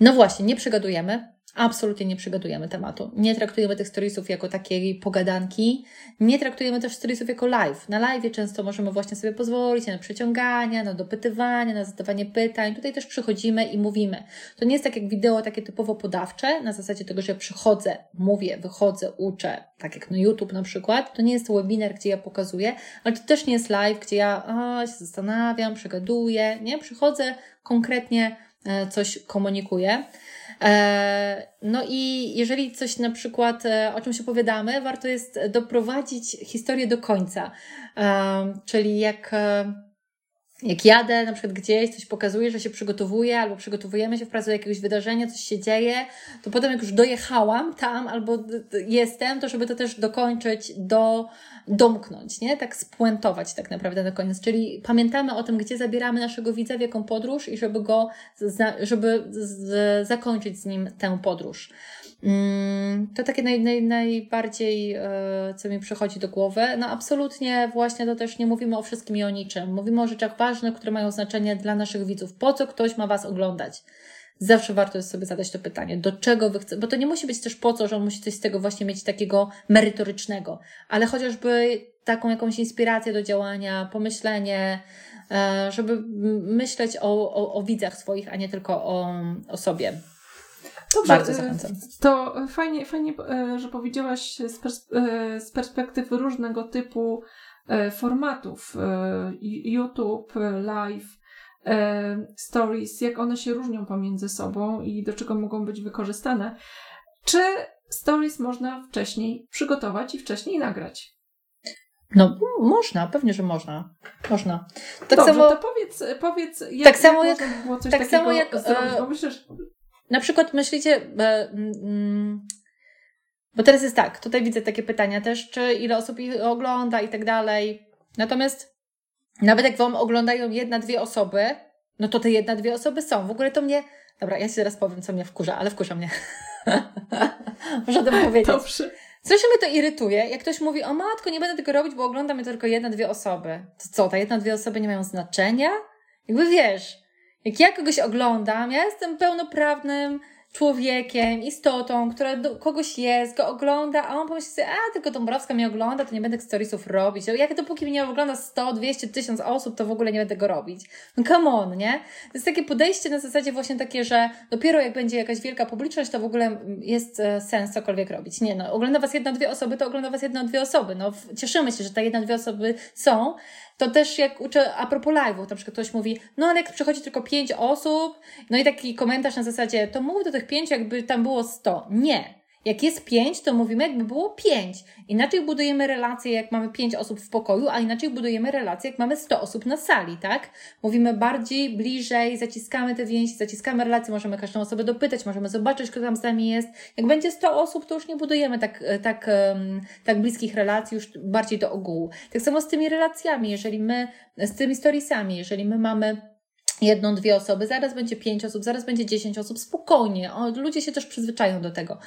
No właśnie, nie przygadujemy, absolutnie nie przygotujemy tematu. Nie traktujemy tych storiesów jako takiej pogadanki. Nie traktujemy też storiesów jako live. Na live często możemy właśnie sobie pozwolić na przeciągania, na dopytywanie, na zadawanie pytań. Tutaj też przychodzimy i mówimy. To nie jest tak jak wideo takie typowo podawcze, na zasadzie tego, że przychodzę, mówię, wychodzę, uczę, tak jak na YouTube na przykład. To nie jest webinar, gdzie ja pokazuję, ale to też nie jest live, gdzie ja się zastanawiam, przegaduję. Nie, przychodzę, konkretnie e, coś komunikuję. E, no i jeżeli coś na przykład, e, o czymś opowiadamy, warto jest doprowadzić historię do końca. E, czyli jak jak jadę na przykład gdzieś, coś pokazuję, że się przygotowuję, albo przygotowujemy się w pracy do jakiegoś wydarzenia, coś się dzieje, to potem jak już dojechałam tam, albo jestem, to żeby to też dokończyć, do, domknąć, nie? Tak spuentować tak naprawdę na koniec. Czyli pamiętamy o tym, gdzie zabieramy naszego widza, w jaką podróż i żeby go, żeby zakończyć z nim tę podróż. Mm, to takie naj, naj, najbardziej, e, co mi przychodzi do głowy. No absolutnie właśnie to też nie mówimy o wszystkim i o niczym. Mówimy o rzeczach ważnych, które mają znaczenie dla naszych widzów. Po co ktoś ma Was oglądać? Zawsze warto jest sobie zadać to pytanie, do czego wy chcecie, bo to nie musi być też po co, że on musi coś z tego właśnie mieć takiego merytorycznego, ale chociażby taką jakąś inspirację do działania, pomyślenie, e, żeby myśleć o, o, o widzach swoich, a nie tylko o, o sobie. Dobrze, Bardzo e, zachęcam. To fajnie, fajnie e, że powiedziałaś z, e, z perspektywy różnego typu formatów YouTube, live, stories, jak one się różnią pomiędzy sobą i do czego mogą być wykorzystane. Czy stories można wcześniej przygotować i wcześniej nagrać? No, można, pewnie, że można. Można. Tak Dobrze, samo, to powiedz, powiedz jak, tak samo jak, jak było coś tak samo jak, zrobić, bo myślę, że na przykład myślicie, e, mm, bo teraz jest tak, tutaj widzę takie pytania też, czy ile osób ich ogląda i tak dalej. Natomiast nawet jak Wam oglądają jedna, dwie osoby, no to te jedna, dwie osoby są. W ogóle to mnie, dobra, ja Ci zaraz powiem, co mnie wkurza, ale wkurza mnie. [laughs] Muszę o tym powiedzieć. Dobrze. Coś mnie to irytuje, jak ktoś mówi, o matko, nie będę tego robić, bo ogląda mnie tylko jedna, dwie osoby. To co, te jedna, dwie osoby nie mają znaczenia? Jakby wiesz, jak ja kogoś oglądam, ja jestem pełnoprawnym człowiekiem, istotą, która do kogoś jest, go ogląda, a on pomyśli sobie, a tylko Dąbrowska mnie ogląda, to nie będę storiesów robić. Jak dopóki mnie ogląda 100, 200, 1000 osób, to w ogóle nie będę go robić. No come on, nie? To jest takie podejście na zasadzie właśnie takie, że dopiero jak będzie jakaś wielka publiczność, to w ogóle jest e, sens cokolwiek robić. Nie no, ogląda Was jedna, dwie osoby, to ogląda Was jedna, dwie osoby. No cieszymy się, że te jedna, dwie osoby są, to też jak uczę a propos live'ów, na przykład ktoś mówi, no ale jak przychodzi tylko pięć osób, no i taki komentarz na zasadzie, to mów do tych pięciu, jakby tam było sto. Nie. Jak jest pięć, to mówimy, jakby było pięć. Inaczej budujemy relacje, jak mamy pięć osób w pokoju, a inaczej budujemy relacje, jak mamy sto osób na sali, tak? Mówimy bardziej, bliżej, zaciskamy te więzi, zaciskamy relacje, możemy każdą osobę dopytać, możemy zobaczyć, kto tam z nami jest. Jak będzie sto osób, to już nie budujemy tak, tak, tak bliskich relacji, już bardziej do ogółu. Tak samo z tymi relacjami, jeżeli my, z tymi storiesami, jeżeli my mamy jedną, dwie osoby, zaraz będzie pięć osób, zaraz będzie dziesięć osób, spokojnie. O, ludzie się też przyzwyczają do tego.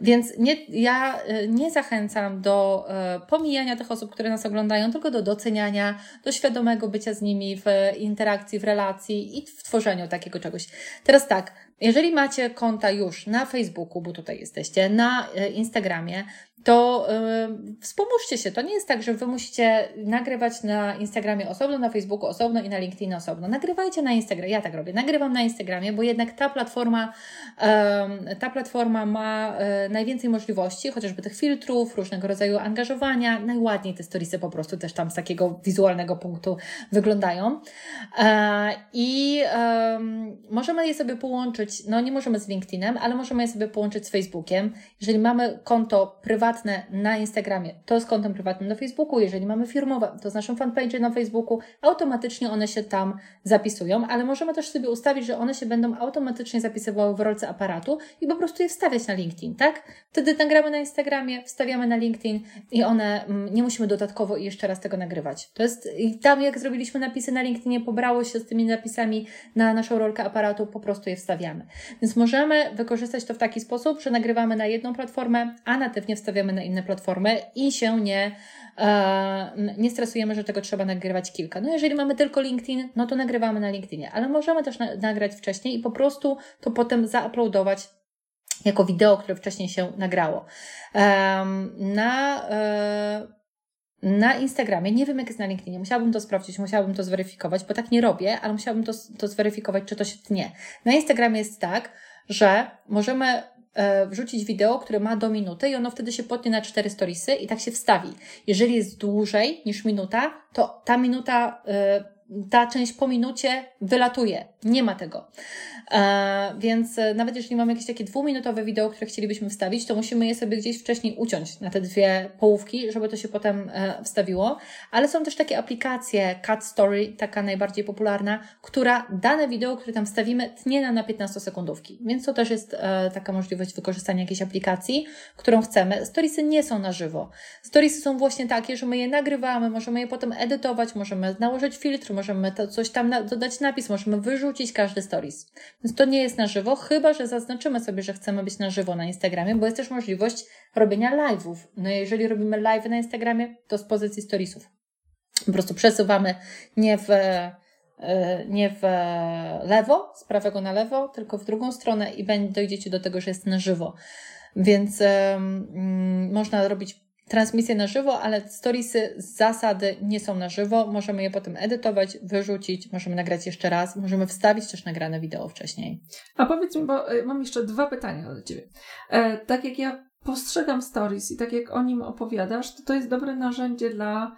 Więc nie, ja e, nie zachęcam do e, pomijania tych osób, które nas oglądają, tylko do doceniania, do świadomego bycia z nimi w interakcji, w relacji i w tworzeniu takiego czegoś. Teraz tak, jeżeli macie konta już na Facebooku, bo tutaj jesteście, na e, Instagramie, to yy, wspomóżcie się. To nie jest tak, że wy musicie nagrywać na Instagramie osobno, na Facebooku osobno i na LinkedIn osobno. Nagrywajcie na Instagramie. Ja tak robię. Nagrywam na Instagramie, bo jednak ta platforma, yy, ta platforma ma yy, najwięcej możliwości, chociażby tych filtrów, różnego rodzaju angażowania. Najładniej te storiesy po prostu też tam z takiego wizualnego punktu wyglądają. E, I możemy je sobie połączyć, no nie możemy z LinkedInem, ale możemy je sobie połączyć z Facebookiem. Jeżeli mamy konto prywatne na Instagramie, to z kontem prywatnym na Facebooku. Jeżeli mamy firmowe, to z naszym fanpage na Facebooku, automatycznie one się tam zapisują, ale możemy też sobie ustawić, że one się będą automatycznie zapisywały w rolce aparatu i po prostu je wstawiać na LinkedIn, tak? Wtedy nagramy na Instagramie, wstawiamy na LinkedIn i one, mm, nie musimy dodatkowo jeszcze raz tego nagrywać. To jest, i tam jak zrobiliśmy napisy na LinkedInie, pobrało się z tymi napisami na naszą rolkę aparatu, po prostu je wstawiamy. Więc możemy wykorzystać to w taki sposób, że nagrywamy na jedną platformę, a natywnie wstawiamy na inne platformy i się nie, e, nie stresujemy, że tego trzeba nagrywać kilka. No jeżeli mamy tylko LinkedIn, no to nagrywamy na LinkedInie, ale możemy też na, nagrać wcześniej i po prostu to potem zauploadować jako wideo, które wcześniej się nagrało. Na e, na Instagramie, nie wiem jak jest na LinkedInie, musiałabym to sprawdzić, musiałabym to zweryfikować, bo tak nie robię, ale musiałabym to, to zweryfikować, czy to się tnie. Na Instagramie jest tak, że możemy wrzucić wideo, które ma do minuty i ono wtedy się potnie na cztery storiesy i tak się wstawi. Jeżeli jest dłużej niż minuta, to ta minuta, e, ta część po minucie wylatuje. Nie ma tego. E, więc e, nawet jeżeli mamy jakieś takie dwuminutowe wideo, które chcielibyśmy wstawić, to musimy je sobie gdzieś wcześniej uciąć na te dwie połówki, żeby to się potem e, wstawiło. Ale są też takie aplikacje, Cut Story, taka najbardziej popularna, która dane wideo, które tam wstawimy, tnie na 15 sekundówki. Więc to też jest taka możliwość wykorzystania jakiejś aplikacji, którą chcemy. Storiesy nie są na żywo. Storiesy są właśnie takie, że my je nagrywamy, możemy je potem edytować, możemy nałożyć filtr, możemy to coś tam dodać napis, możemy wyrzucić każdy stories. Więc to nie jest na żywo, chyba że zaznaczymy sobie, że chcemy być na żywo na Instagramie, bo jest też możliwość robienia live'ów. No jeżeli robimy live na Instagramie, to z pozycji storiesów. Po prostu przesuwamy nie w e, nie w lewo, z prawego na lewo, tylko w drugą stronę i dojdziecie do tego, że jest na żywo. Więc um, można robić transmisję na żywo, ale storiesy z zasady nie są na żywo. Możemy je potem edytować, wyrzucić, możemy nagrać jeszcze raz, możemy wstawić też nagrane wideo wcześniej. A powiedz mi, bo e, mam jeszcze dwa pytania do Ciebie. E, tak jak ja postrzegam stories i tak jak o nim opowiadasz, to to jest dobre narzędzie dla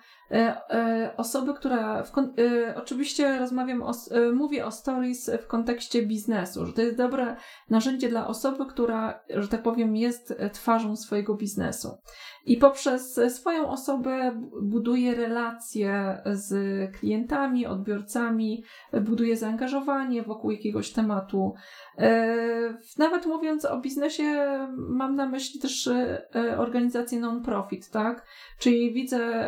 osoby, która e, oczywiście rozmawiam o, mówię o stories w kontekście biznesu, że to jest dobre narzędzie dla osoby, która, że tak powiem, jest twarzą swojego biznesu. I poprzez swoją osobę buduje relacje z klientami, odbiorcami, buduje zaangażowanie wokół jakiegoś tematu. Nawet mówiąc o biznesie, mam na myśli też organizację non-profit, tak? Czyli widzę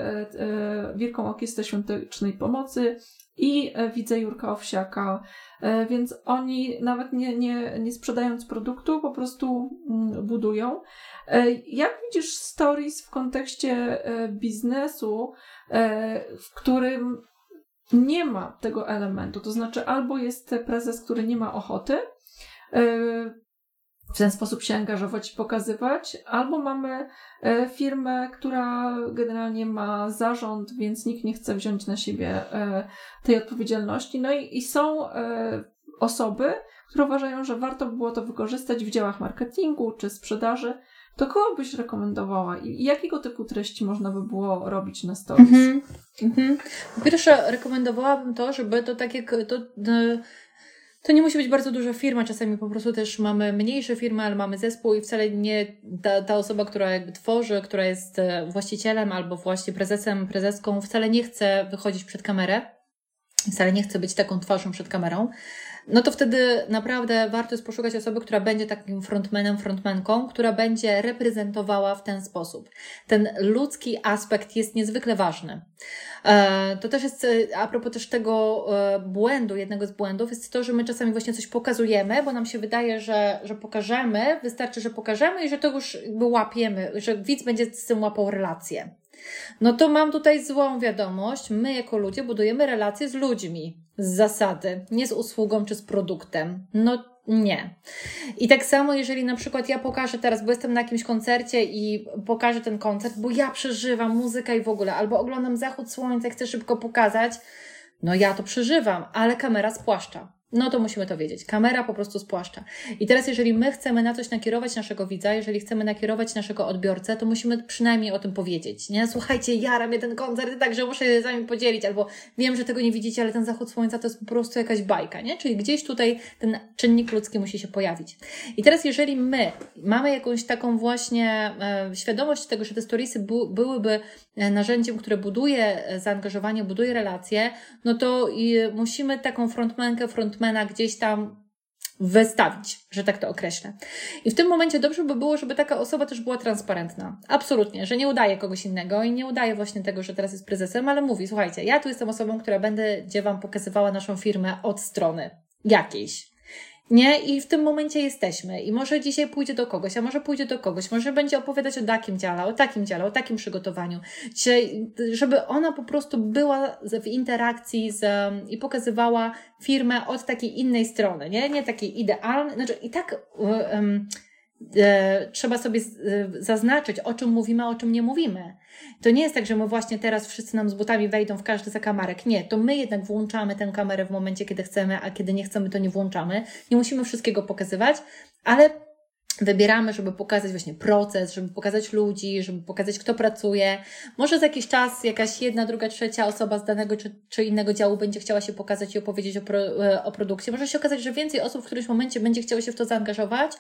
Wielką Orkiestrę Świątecznej Pomocy i e, widzę Jurka Owsiaka, e, więc oni nawet nie, nie, nie sprzedając produktu, po prostu mm, budują. E, jak widzisz stories w kontekście biznesu, w którym nie ma tego elementu, to znaczy albo jest prezes, który nie ma ochoty, w ten sposób się angażować i pokazywać, albo mamy e, firmę, która generalnie ma zarząd, więc nikt nie chce wziąć na siebie e, tej odpowiedzialności. No i, i są e, osoby, które uważają, że warto by było to wykorzystać w działach marketingu czy sprzedaży. To kogo byś rekomendowała i jakiego typu treści można by było robić na stories? Mm-hmm. Mm-hmm. Po pierwsze, rekomendowałabym to, żeby to tak jak to, to nie musi być bardzo duża firma, czasami po prostu też mamy mniejsze firmy, ale mamy zespół i wcale nie ta, ta osoba, która jakby tworzy, która jest e, właścicielem albo właśnie prezesem, prezeską, wcale nie chce wychodzić przed kamerę, wcale nie chce być taką twarzą przed kamerą, no to wtedy naprawdę warto jest poszukać osoby, która będzie takim frontmanem, frontmanką, która będzie reprezentowała w ten sposób. Ten ludzki aspekt jest niezwykle ważny. E, to też jest, e, a propos też tego e, błędu, jednego z błędów, jest to, że my czasami właśnie coś pokazujemy, bo nam się wydaje, że, że pokażemy, wystarczy, że pokażemy i że to już łapiemy, że widz będzie z tym łapał relację. No to mam tutaj złą wiadomość. My jako ludzie budujemy relacje z ludźmi z zasady, nie z usługą czy z produktem. No nie. I tak samo, jeżeli na przykład ja pokażę teraz, bo jestem na jakimś koncercie i pokażę ten koncert, bo ja przeżywam muzykę i w ogóle, albo oglądam zachód słońca chcę szybko pokazać, no ja to przeżywam, ale kamera spłaszcza. No to musimy to wiedzieć. Kamera po prostu spłaszcza. I teraz, jeżeli my chcemy na coś nakierować naszego widza, jeżeli chcemy nakierować naszego odbiorcę, to musimy przynajmniej o tym powiedzieć. Nie? Słuchajcie, jara mnie ten koncert, także muszę się z wami podzielić, albo wiem, że tego nie widzicie, ale ten zachód słońca to jest po prostu jakaś bajka, nie? Czyli gdzieś tutaj ten czynnik ludzki musi się pojawić. I teraz, jeżeli my mamy jakąś taką właśnie e, świadomość tego, że te storiesy byłyby narzędziem, które buduje e, zaangażowanie, buduje relacje, no to i musimy taką frontmankę, frontmana gdzieś tam wystawić, że tak to określę. I w tym momencie dobrze by było, żeby taka osoba też była transparentna. Absolutnie, że nie udaje kogoś innego i nie udaje właśnie tego, że teraz jest prezesem, ale mówi, słuchajcie, ja tu jestem osobą, która będzie Wam pokazywała naszą firmę od strony jakiejś. Nie? I w tym momencie jesteśmy. I może dzisiaj pójdzie do kogoś, a może pójdzie do kogoś, może będzie opowiadać o takim dziale, o takim dziale, o takim przygotowaniu. Dzisiaj, żeby ona po prostu była w interakcji z, i pokazywała firmę od takiej innej strony, nie? Nie takiej idealnej. Znaczy, i tak um, trzeba sobie e, zaznaczyć, o czym mówimy, a o czym nie mówimy. To nie jest tak, że my właśnie teraz wszyscy nam z butami wejdą w każdy zakamarek. Nie, to my jednak włączamy tę kamerę w momencie, kiedy chcemy, a kiedy nie chcemy, to nie włączamy. Nie musimy wszystkiego pokazywać, ale wybieramy, żeby pokazać właśnie proces, żeby pokazać ludzi, żeby pokazać, kto pracuje. Może za jakiś czas jakaś jedna, druga, trzecia osoba z danego czy, czy innego działu będzie chciała się pokazać i opowiedzieć o, pro, e, o produkcji. Może się okazać, że więcej osób w którymś momencie będzie chciało się w to zaangażować,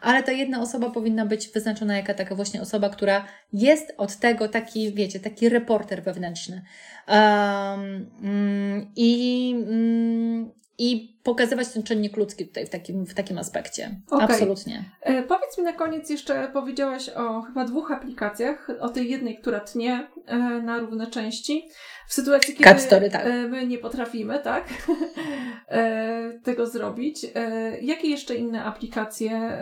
ale ta jedna osoba powinna być wyznaczona jako taka właśnie osoba, która jest od tego taki, wiecie, taki reporter wewnętrzny. Um, I um, i pokazywać ten czynnik ludzki tutaj w takim, w takim aspekcie. Okay. Absolutnie. E, powiedz mi na koniec jeszcze, powiedziałaś o chyba dwóch aplikacjach, o tej jednej, która tnie e, na równe części. W sytuacji, kiedy story, tak. E, my nie potrafimy, tak, [laughs] e, tego zrobić. E, jakie jeszcze inne aplikacje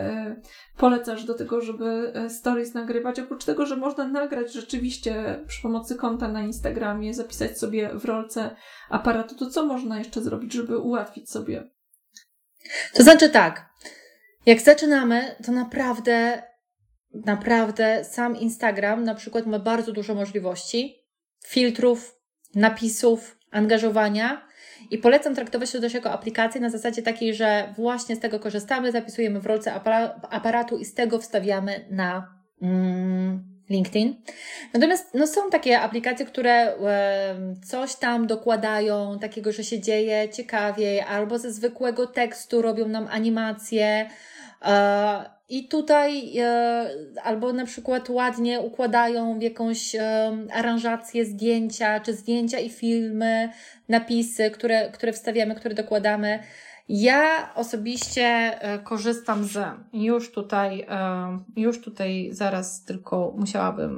polecasz do tego, żeby stories nagrywać? Oprócz tego, że można nagrać rzeczywiście przy pomocy konta na Instagramie, zapisać sobie w rolce aparatu, to co można jeszcze zrobić, żeby ułatwić sobie? To znaczy tak, jak zaczynamy, to naprawdę, naprawdę sam Instagram na przykład ma bardzo dużo możliwości, filtrów, napisów, angażowania. I polecam traktować to też jako aplikację na zasadzie takiej, że właśnie z tego korzystamy, zapisujemy w rolce aparatu i z tego wstawiamy na mm, LinkedIn. Natomiast no, są takie aplikacje, które coś tam dokładają, takiego, że się dzieje ciekawiej, albo ze zwykłego tekstu robią nam animacje. E, I tutaj e, albo na przykład ładnie układają w jakąś e, aranżację zdjęcia, czy zdjęcia i filmy, napisy, które, które wstawiamy, które dokładamy. Ja osobiście korzystam z, już tutaj, już tutaj zaraz tylko musiałabym.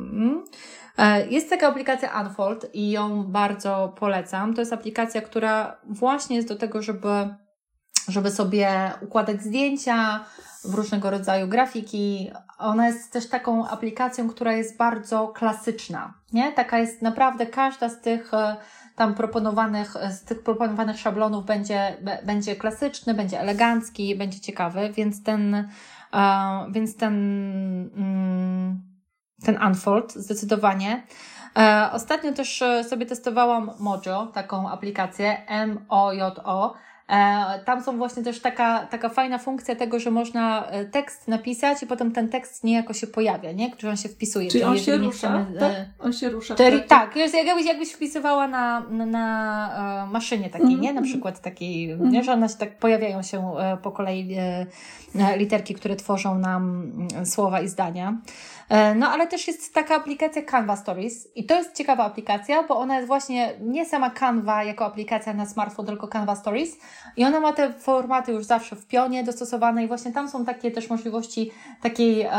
Mm, jest taka aplikacja Unfold i ją bardzo polecam. To jest aplikacja, która właśnie jest do tego, żeby żeby sobie układać zdjęcia w różnego rodzaju grafiki. Ona jest też taką aplikacją, która jest bardzo klasyczna, nie? Taka jest naprawdę każda z tych e, tam proponowanych, z tych proponowanych szablonów będzie, będzie klasyczny, będzie elegancki, będzie ciekawy, więc ten, uh, więc ten, um, ten Unfold zdecydowanie. E, ostatnio też sobie testowałam Mojo, taką aplikację M-O-J-O. E, tam są właśnie też taka, taka fajna funkcja tego, że można e, tekst napisać i potem ten tekst niejako się pojawia, nie? Który on się wpisuje. Czyli, on się rusza, chcemy, tak? On się rusza. Czyli, tak, jakbyś, jakbyś wpisywała na, na, na maszynie takiej, mm. nie? Na przykład takiej, mm. nie? że one się tak pojawiają się po kolei literki, które tworzą nam mm, słowa i zdania. E, no ale też jest taka aplikacja Canva Stories i to jest ciekawa aplikacja, bo ona jest właśnie nie sama Canva jako aplikacja na smartfon, tylko Canva Stories i ona ma te formaty już zawsze w pionie dostosowane i właśnie tam są takie też możliwości takiej e,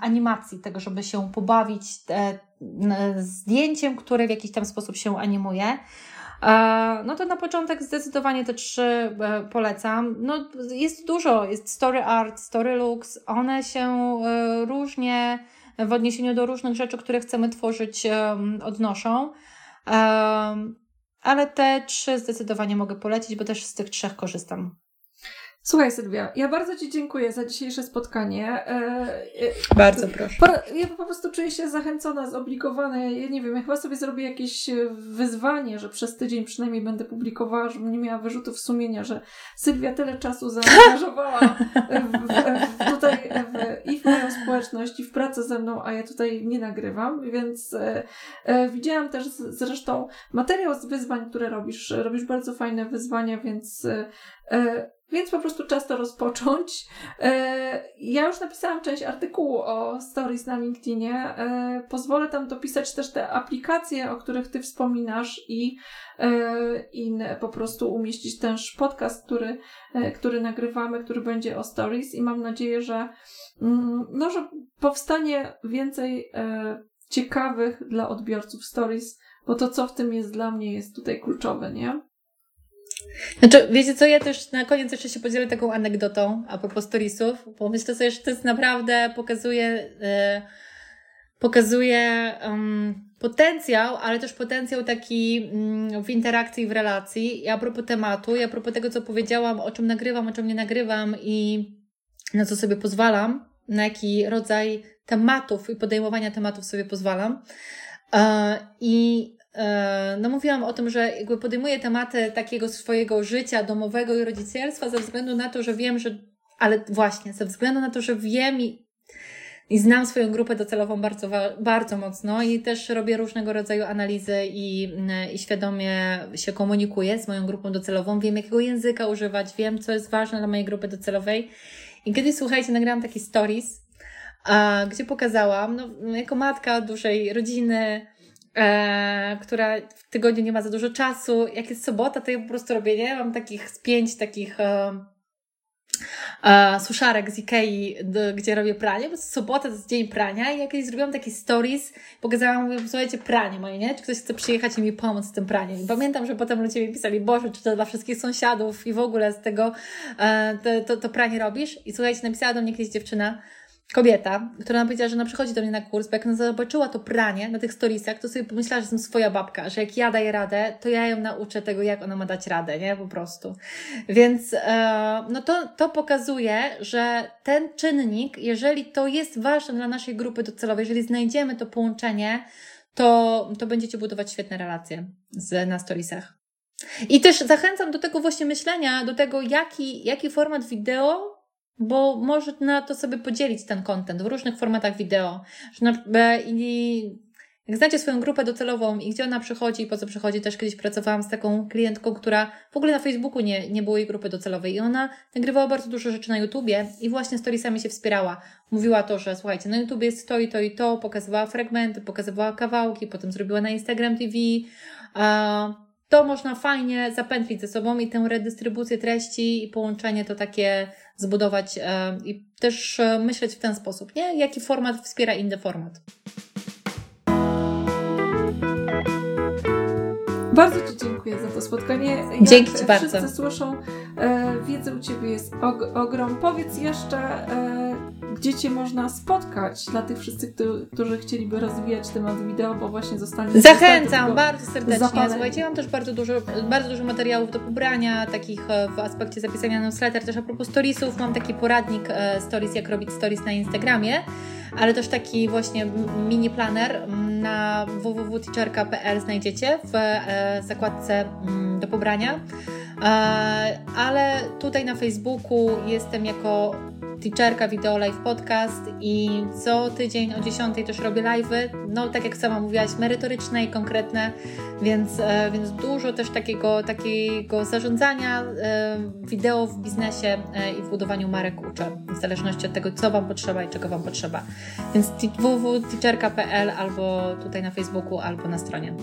animacji, tego, żeby się pobawić e, zdjęciem, które w jakiś tam sposób się animuje. E, no to na początek zdecydowanie te trzy polecam. No jest dużo, jest Story Art, Story Looks, one się różnie w odniesieniu do różnych rzeczy, które chcemy tworzyć, odnoszą. Ale te trzy zdecydowanie mogę polecić, bo też z tych trzech korzystam. Słuchaj Sylwia, ja bardzo Ci dziękuję za dzisiejsze spotkanie. E, e, bardzo proszę. Ja po prostu czuję się zachęcona, zobligowana. Ja nie wiem, ja chyba sobie zrobię jakieś e, wyzwanie, że przez tydzień przynajmniej będę publikowała, żebym nie miała wyrzutów sumienia, że Sylwia tyle czasu zaangażowała w, w, tutaj w, i w moją społeczność, i w pracę ze mną, a ja tutaj nie nagrywam, więc e, e, widziałam też zresztą materiał z wyzwań, które robisz. Robisz bardzo fajne wyzwania, więc e, więc po prostu czas to rozpocząć. E, ja już napisałam część artykułu o stories na LinkedInie. E, pozwolę tam dopisać też te aplikacje, o których Ty wspominasz i, e, i po prostu umieścić też podcast, który, który nagrywamy, który będzie o stories i mam nadzieję, że, mm, no, że powstanie więcej ciekawych dla odbiorców stories, bo to, co w tym jest dla mnie, jest tutaj kluczowe, nie? Znaczy, wiecie co, ja też na koniec jeszcze się podzielę taką anegdotą a propos storiesów, bo myślę sobie, że to jest naprawdę, pokazuje, e, pokazuje potencjał, ale też potencjał taki um, w interakcji w relacji. I a propos tematu, i a propos tego, co powiedziałam, o czym nagrywam, o czym nie nagrywam i na co sobie pozwalam, na jaki rodzaj tematów i podejmowania tematów sobie pozwalam. E, I no mówiłam o tym, że jakby podejmuję tematy takiego swojego życia domowego i rodzicielstwa ze względu na to, że wiem, że, ale właśnie, ze względu na to, że wiem i, i znam swoją grupę docelową bardzo, bardzo mocno i też robię różnego rodzaju analizy i, i świadomie się komunikuję z moją grupą docelową, wiem jakiego języka używać, wiem co jest ważne dla mojej grupy docelowej. I kiedyś, słuchajcie, nagrałam taki stories, a, gdzie pokazałam, no, jako matka dużej rodziny, e, która w tygodniu nie ma za dużo czasu. Jak jest sobota, to ja po prostu robię, nie? Mam takich z pięć takich e, e, suszarek z Ikei, do, gdzie robię pranie, bo sobota to jest dzień prania i jakieś zrobiłam taki stories, pokazałam, mówię, słuchajcie, pranie moje, nie? Czy ktoś chce przyjechać i mi pomóc z tym praniem? I pamiętam, że potem ludzie mi pisali, Boże, czy to dla wszystkich sąsiadów i w ogóle z tego e, to, to, to pranie robisz? I słuchajcie, napisała do mnie kiedyś dziewczyna, kobieta, która nam powiedziała, że ona przychodzi do mnie na kurs, bo jak ona zobaczyła to pranie na tych storiesach, to sobie pomyślała, że jestem swoja babka, że jak ja daję radę, to ja ją nauczę tego, jak ona ma dać radę, nie? Po prostu. Więc e, no to, to pokazuje, że ten czynnik, jeżeli to jest ważne dla naszej grupy docelowej, jeżeli znajdziemy to połączenie, to, to będziecie budować świetne relacje z, na storiesach. I też zachęcam do tego właśnie myślenia, do tego, jaki, jaki format wideo bo można to sobie podzielić ten content w różnych formatach wideo. Że na, i jak znacie swoją grupę docelową i gdzie ona przychodzi i po co przychodzi, też kiedyś pracowałam z taką klientką, która w ogóle na Facebooku nie, nie było jej grupy docelowej i ona nagrywała bardzo dużo rzeczy na YouTubie i właśnie storiesami się wspierała. Mówiła to, że słuchajcie, na YouTubie jest to i to i to, pokazywała fragmenty, pokazywała kawałki, potem zrobiła na Instagram TV, to można fajnie zapętlić ze sobą i tę redystrybucję treści i połączenie to takie zbudować e, i też e, myśleć w ten sposób, nie? Jaki format wspiera inny format. Bardzo Ci dziękuję za to spotkanie. Jak Dzięki Ci bardzo. Wszyscy słyszą, e, wiedzy u Ciebie jest og ogrom. Powiedz jeszcze, e, gdzie Cię można spotkać dla tych wszystkich, którzy chcieliby rozwijać temat wideo, bo właśnie zostanie... Zachęcam bardzo serdecznie. Zapalenie. Słuchajcie, ja mam też bardzo dużo, bardzo dużo materiałów do pobrania, takich e, w aspekcie zapisania newsletter, też a propos storiesów. Mam taki poradnik e, stories, jak robić stories na Instagramie ale też taki właśnie mini planer na www.teacherka.pl znajdziecie w e, zakładce mm, do pobrania. E, ale tutaj na Facebooku jestem jako teacherka Video Live Podcast i co tydzień o 10 też robię live'y, no tak jak sama mówiłaś, merytoryczne i konkretne, więc, e, więc dużo też takiego, takiego zarządzania wideo w biznesie i w budowaniu marek uczę, w zależności od tego, co Wam potrzeba i czego Wam potrzeba. Więc www.teacherka.pl albo tutaj na Facebooku, albo na stronie.